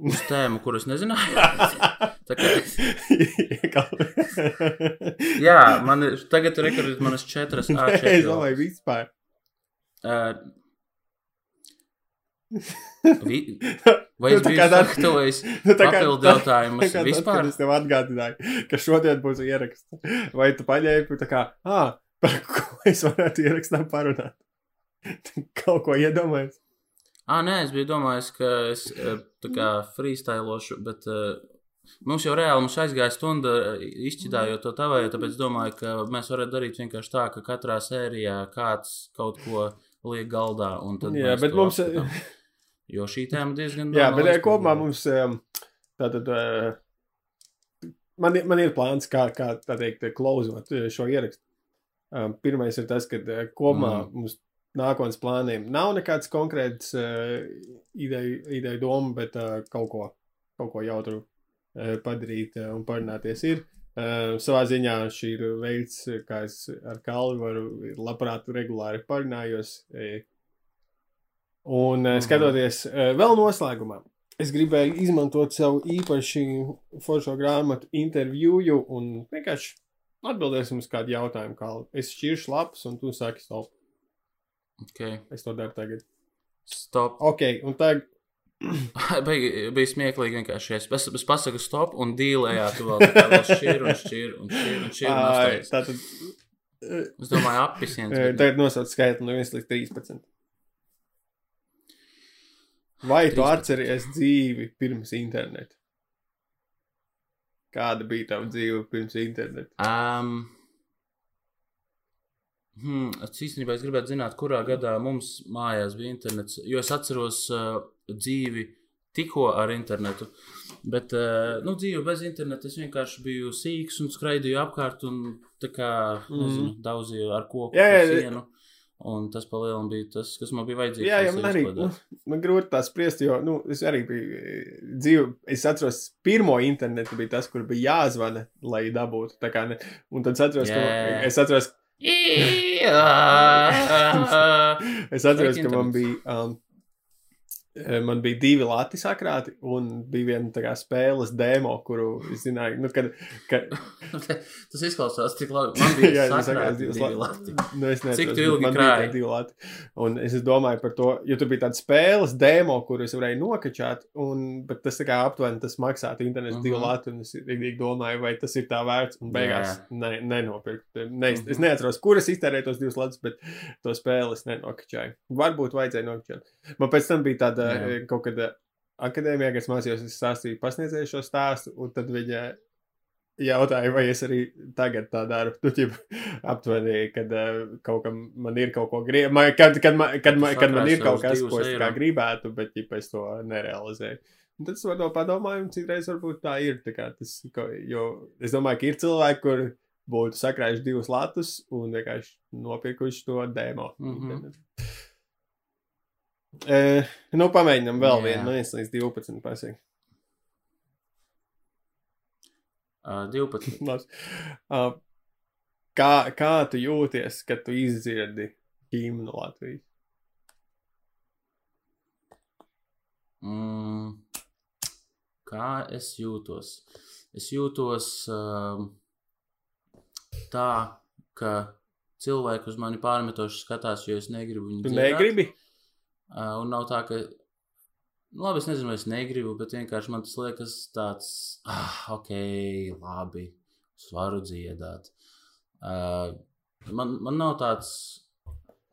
C: Uz tēmu, kuras nezināju. Kā, jā, man ir tagad ir rekords, manas četras
B: es
C: A4.
B: domāju, vispār.
C: Uh, vai
B: Nu, tā
C: biju
B: kā tā-
C: sagatavojis
B: Nu, tā kā-
C: papildu
B: tā-
C: jautājumus
B: tā tad,
C: vispār?
B: kad Es tev atgādināju, ka šodien būs ieraksts. Vai tu paņēmi, tā kā, ah, par ko es varētu ierakstā parunāt? Kaut ko iedomājies.
C: Ah, nē, es biju domājis, ka es eh, tā kā freestylošu, bet uh, mums jau reāli mums aizgāja stunda eh, izšķidājot to tavēju, tāpēc domāju, ka mēs varētu darīt vienkārši tā, ka katrā sērijā kāds kaut ko liek galdā.
B: Jā, bet mums-
C: apskatām. Jo šī tēma diezgan
B: Jā, bet eh, kopumā mums um, tātad. uh, Man, man ir plāns, kā, kā tā teikt, klausot eh, šo ierakstu. Um, Pirmais ir tas, ka eh, kopumā
C: Mm.
B: mums nākotnes plāniem nav nekāds konkrēts uh, ideju, ideju doma, bet uh, kaut, ko, kaut ko jautru uh, padarīt uh, un parunāties ir. Uh, savā ziņā šī ir veids, kā es ar Kalnu varu labprāt regulāri parunājos. eh, Un uh,
C: Mhm.
B: skatoties uh, vēl noslēgumā, es gribēju izmantot savu īpaši foršo grāmatu interviju un vienkārši atbildēsim uz kādu jautājumu. Kā es šķiršu lapas, un tu saki, stop.
C: Okay.
B: Es to daru tagad.
C: Stop.
B: Ok, un tagad.
C: Bija, bija smieklīgi vienkārši. Es, es, es pasaku stop un dīlējā. Tu vēl tā kā vēl šķir un šķir un šķir un šķir. Un
B: Ai. Tātad. eh,
C: es domāju, apisiens.
B: eh,
C: bet-
B: Tagad nosauc skaitli no 1 līdz 13. Vai tu
C: 13.
B: atceries dzīvi pirms interneta? Kāda bija tava dzīve pirms interneta?
C: Um, hmm, es īstenībā es gribētu zināt, kurā gadā mums mājās bija internets. Jo es atceros uh, dzīvi tikko ar internetu. Bet, uh, nu, dzīve bez interneta es vienkārši biju sīgs un skraidīju apkārt un tā kā, nezinu, daudzīju ar koku.
B: Jā, jā, jā.
C: Un tas palielinājums bija tas, kas man bija vajadzīgs.
B: Jā, jau man arī nu, man grūti tā spriest, jo nu, es arī biju eh, dzīvo. Es atceros, pirmo internetu bija tas, kur bija jāzvana, lai dabūtu. ne- Un tad es atceros,
C: Jā.
B: ka es atceros,
C: Jā,
B: es atceros, ka man bija. Um, Man bija divi lati sakrāti, un bija viena tā kā spēles demo, kuru es zināju, nu, kad, kad
C: Tas izklausās tik labi. Man bija
B: Jā,
C: sakrāti
B: divas
C: divi
B: lati.
C: lati.
B: Nu, es nezinu,
C: Cik ilgi
B: tie divi lati. Un es domāju par to, jo tur bija tāda spēles demo, kuru es varēju nokačāt, un, bet tas tā kā aptuveni tas maksātu internets uh -huh. divu
C: Mhm.
B: latu, un es rīktīgi domāju, vai tas ir tā vērts, un beigās ne, nenopirku. Ne, es, es
C: Mhm.
B: neatceros, kur es iztērēju tos divus latus, bet to spēli es nenokačāju. Varbūt vajadzēja nokačāt. Man pēc tam bija tāda
C: Jā.
B: eh, kaut kāda akadēmijā, kas mācījos, es stāstīju pasniedzēju šo stāstu, un tad viņa jautāja, vai es arī tagad tā daru. Tu jau aptuveni, kad uh, kaut kam man ir kaut ko gribētu, kad, kad, man- kad, man- kad man ir kaut kas, ko es kā gribētu, bet ja es to nerealizēju. Un tad es par to padomāju, un citreiz varbūt tā ir. Tā kā tas, jo es domāju, ka ir cilvēki, kur būtu sakrājuši divus latus un vienkārši nopirkuši to demo.
C: Mhm.
B: Uh, nu, pamēģinām vēl vienu, no 1 līdz 12. Pasaka.
C: Uh, 12.
B: Labs. Uh, kā, kā tu jūties, kad tu izdzirdi himnu Latvijas?
C: Mm, kā es jūtos? Es jūtos um, tā, ka cilvēki uz mani pārmetoši skatās, jo es negribu viņu
B: Tu
C: dziedāt.
B: negribi?
C: Uh, un nav tā, ka. Nu, labi, es nezinu, es negribu, bet vienkārši man tas liekas tāds, ah, ok, labi, es varu dziedāt. Uh, man, man nav tāds,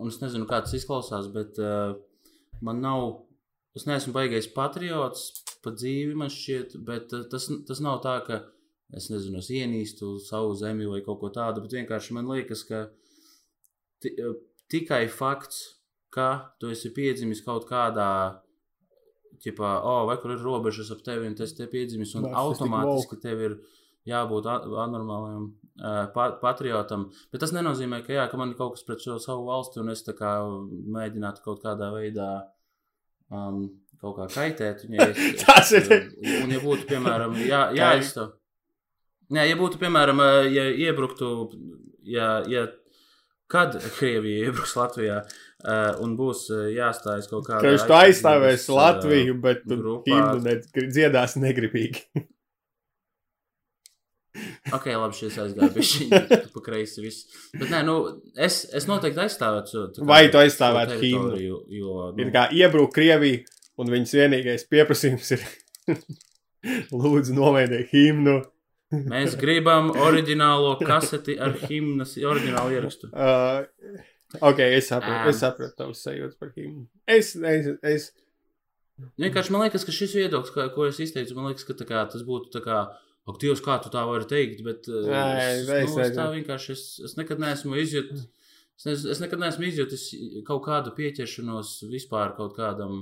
C: un es nezinu, kā tas izklausās, bet uh, man nav, es neesmu baigais patriots pa dzīvi, man šķiet, bet uh, tas, tas nav tā, ka es nezinu, es ienīstu savu zemi vai kaut ko tādu, bet vienkārši man liekas, ka ti- tikai fakts, ka tu esi piedzimis kaut kādā. Ķipā, oh, vai kur ir robežas ap tevi, un tas te piedzimis, un
B: Narcistic
C: automātiski tev ir jābūt anormālam uh, pa patriotam. Bet tas nenozīmē, ka, jā, ka man ir kaut kas pret šo savu valsti, un es tā kā mēģinātu kaut kādā veidā um, kaut kā kaitēt. Ja es,
B: Tas ir-
C: Un, ja būtu, piemēram, jā, jāizstāv. Nē, ja būtu, piemēram, ja iebruktu, ja, ja kad Krievija iebruks Latvijā uh, un būs uh, jāstājas kaut kādā.
B: Ka viņš to aizstāvēs
C: aizsardzības,
B: Latviju, bet himnu ne, dziedās negribīgi.
C: Ok, labi, šis aizgāja pie šī pa kreisi viss. Bet nē, nu, es, es noteikti aizstāvētu kā
B: Vai tu aizstāvētu himnu?
C: Jo,
B: Ir
C: nu,
B: kā iebrūk Krievija, un viņas vienīgais pieprasījums ir lūdzu novēdēt himnu.
C: Mēs gribam oriģinālo kaseti ar himnas, oriģinālu ierakstu.
B: Uh, ok, es sapratu,
C: Ā.
B: es sapratu tavus sajūtas par himnu. Es, es, es,
C: Vienkārši man liekas, ka šis viedoklis, kā, ko es izteicu, man liekas, ka kā, tas būtu tā kā. Ak, Dievs, kā tu tā vari teikt, bet uh,
B: Nē,
C: es,
B: es
C: nu, es tā vienkārši, es, es nekad neesmu izjutis, es, nez, es nekad neesmu izjutis kaut kādu pieķeršanos vispār kaut kādam,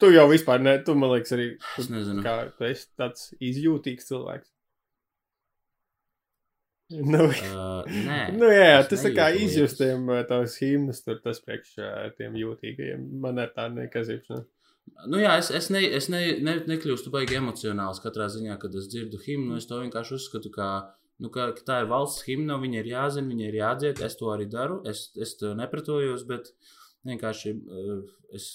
B: tu jau vispār ne, tu man liekas arī,
C: es nezinu.
B: kā tu esi tāds izjūtīgs cilvēks. Nu,
C: Uh, nē,
B: nu jā, tas tā kā
C: nejūtu
B: izjust
C: lietas.
B: tiem uh, tavs himnas, tur tas priekš tiem jūtīgajiem. Man ir tā nekazīšana.
C: Nu, jā, es, es, ne, es ne, ne, nekļūstu baigi emocionāls katrā ziņā, kad es dzirdu himnu. Es to vienkārši uzskatu, ka, nu, ka, ka tā ir valsts himna, viņa ir jāzina, viņa ir jādzied. Es to arī daru, es, es to nepretojos, bet vienkārši es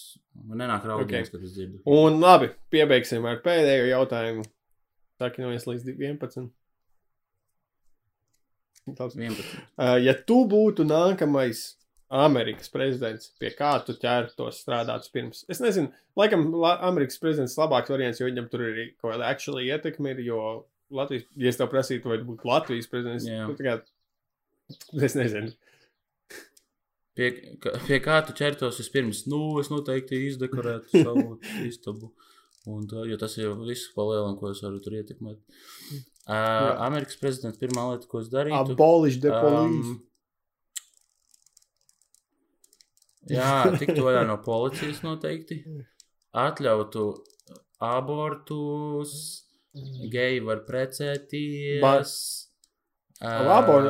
C: man nenāk
B: Ok.
C: okay. kad es dzirdu.
B: Un labi, piebeigsim ar pēdējo jautājumu. Saki, no es līdz 11. Labs.
C: 11.
B: Uh, ja tu būtu nākamais Amerikas prezidents, pie kā tu ķertos strādāt pirms? Es nezinu, laikam la Amerikas prezidents ir labāks variants, jo viņam tur ir kaut kāda actually ietekme, ir, jo Latvijas, ja es tev prasītu, vai tu būtu Latvijas prezidents, tā kā, es nezinu.
C: Pie, pie kā tu ķertos vispirms? Nu, es noteikti izdekorētu savu istabu. Un, jo tas jau viss palielinās, ko es varu tur ietekmēt. Uh, Amerikas prezidents pirmā lieta, ko es darītu.
B: Abolish the police.
C: Um, jā, tiktu vaļā no policijas noteikti. Atļautu abortus, geji var precēties.
B: Ba-
C: um,
B: Labor,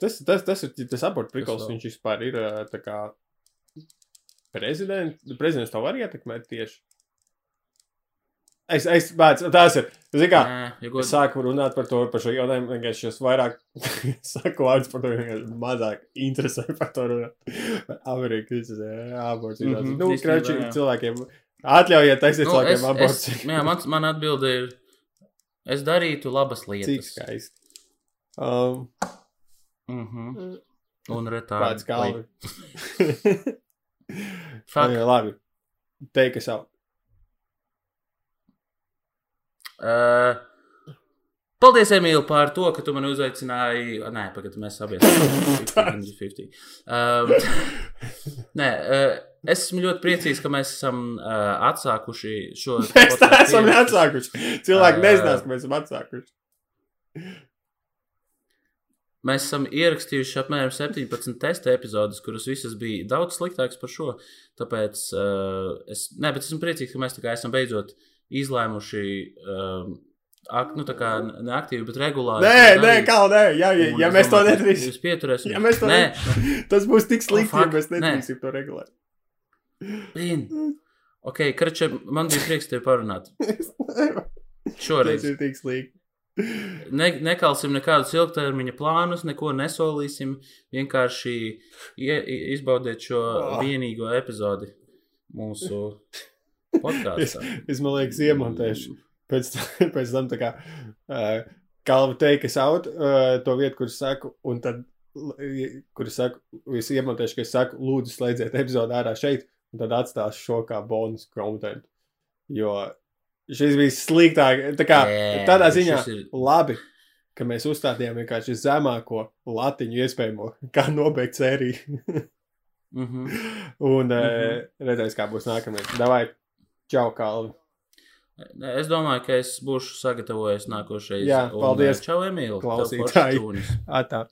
B: tas, tas, tas ir tas abortu prikals, viņš vispār ir tā kā prezidents, prezidents to var ietekmēt tieši. Es, es, bēc, tas ir, zini kā,
C: ja
B: es sāku runāt par to, par šo jautājumu, vienkārši es vairāk saku vārdus par to, vienkārši mazāk interesē par to runāt. Amerikas aborts. Mm
C: Mhm,
B: -hmm. Nu, krači cilvēkiem, atļaujiet taisīt
C: Nu,
B: cilvēkiem abortus.
C: jā, mans, man atbilde ir, es darītu labas
B: Cik
C: lietas.
B: skaisti. Um,
C: Mm -hmm. Un retā.
B: Pēc galva.
C: Fuck.
B: Jā, labi. Take us out.
C: Uh, paldies, Emīl, par to, ka tu mani uzaicināji. Nē, pagaidi, mēs abi esam 50. Um, nē, uh, es esmu ļoti priecīgs, ka mēs esam uh, atsākuši šo.
B: Mēs tā esam atsākuši. Cilvēki
C: Ā.
B: nezinās, ka mēs esam atsākuši.
C: Mēs esam ierakstījuši apmēram 17 testa epizodes, kuras visas bija daudz sliktākas par šo. Tāpēc uh, es, bet esmu priecīgs, ka mēs tā kā esam beidzot izlēmuši, um, ak, nu, tā kā ne aktīvi, bet regulāri.
B: Nē, nē, kā nē, ja, ja,
C: Un
B: ja mēs to nedarīsim,
C: Jūs pieturēsiet.
B: ja mēs to
C: nē,
B: tas būs tik slikti,
C: Oh,
B: ja mēs nedarīsim to regulāri.
C: Vien. Ok, Kračē, man bija prieks tevi parunāt. Šoreiz.
B: Tas ir tik slikti.
C: Ne, nekalsim nekādus ilgtermiņa plānus, neko nesolīsim. Vienkārši ie, izbaudiet šo
B: Ah.
C: vienīgo epizodi mūsu
B: Es,
C: podkāstā.
B: es man liekas, iemontēšu pēc, tam- pēc tam tā kā uh, kalva teikas out uh, to vietu, kur es saku, un tad, kur es saku, es iemontēšu, ka es saku, lūdzu, slēdziet epizodu ārā šeit, un tad atstāšu šo kā bonus kontentu. Jo šis bija sliktāk, tā kā
C: Nē,
B: tādā ziņā
C: ir-
B: labi, ka mēs uzstādījām vienkārši zemāko latiņu iespējamo, kā nobeigt sēriju.
C: Mhm.
B: un uh,
C: Mhm.
B: redzēs, kā būs nākamais. Davai, čau, kalvi!
C: Es domāju, ka es būšu sagatavojies nākošais.
B: Jā, paldies,
C: Čau, Emīl!
B: klausītāji. Atā.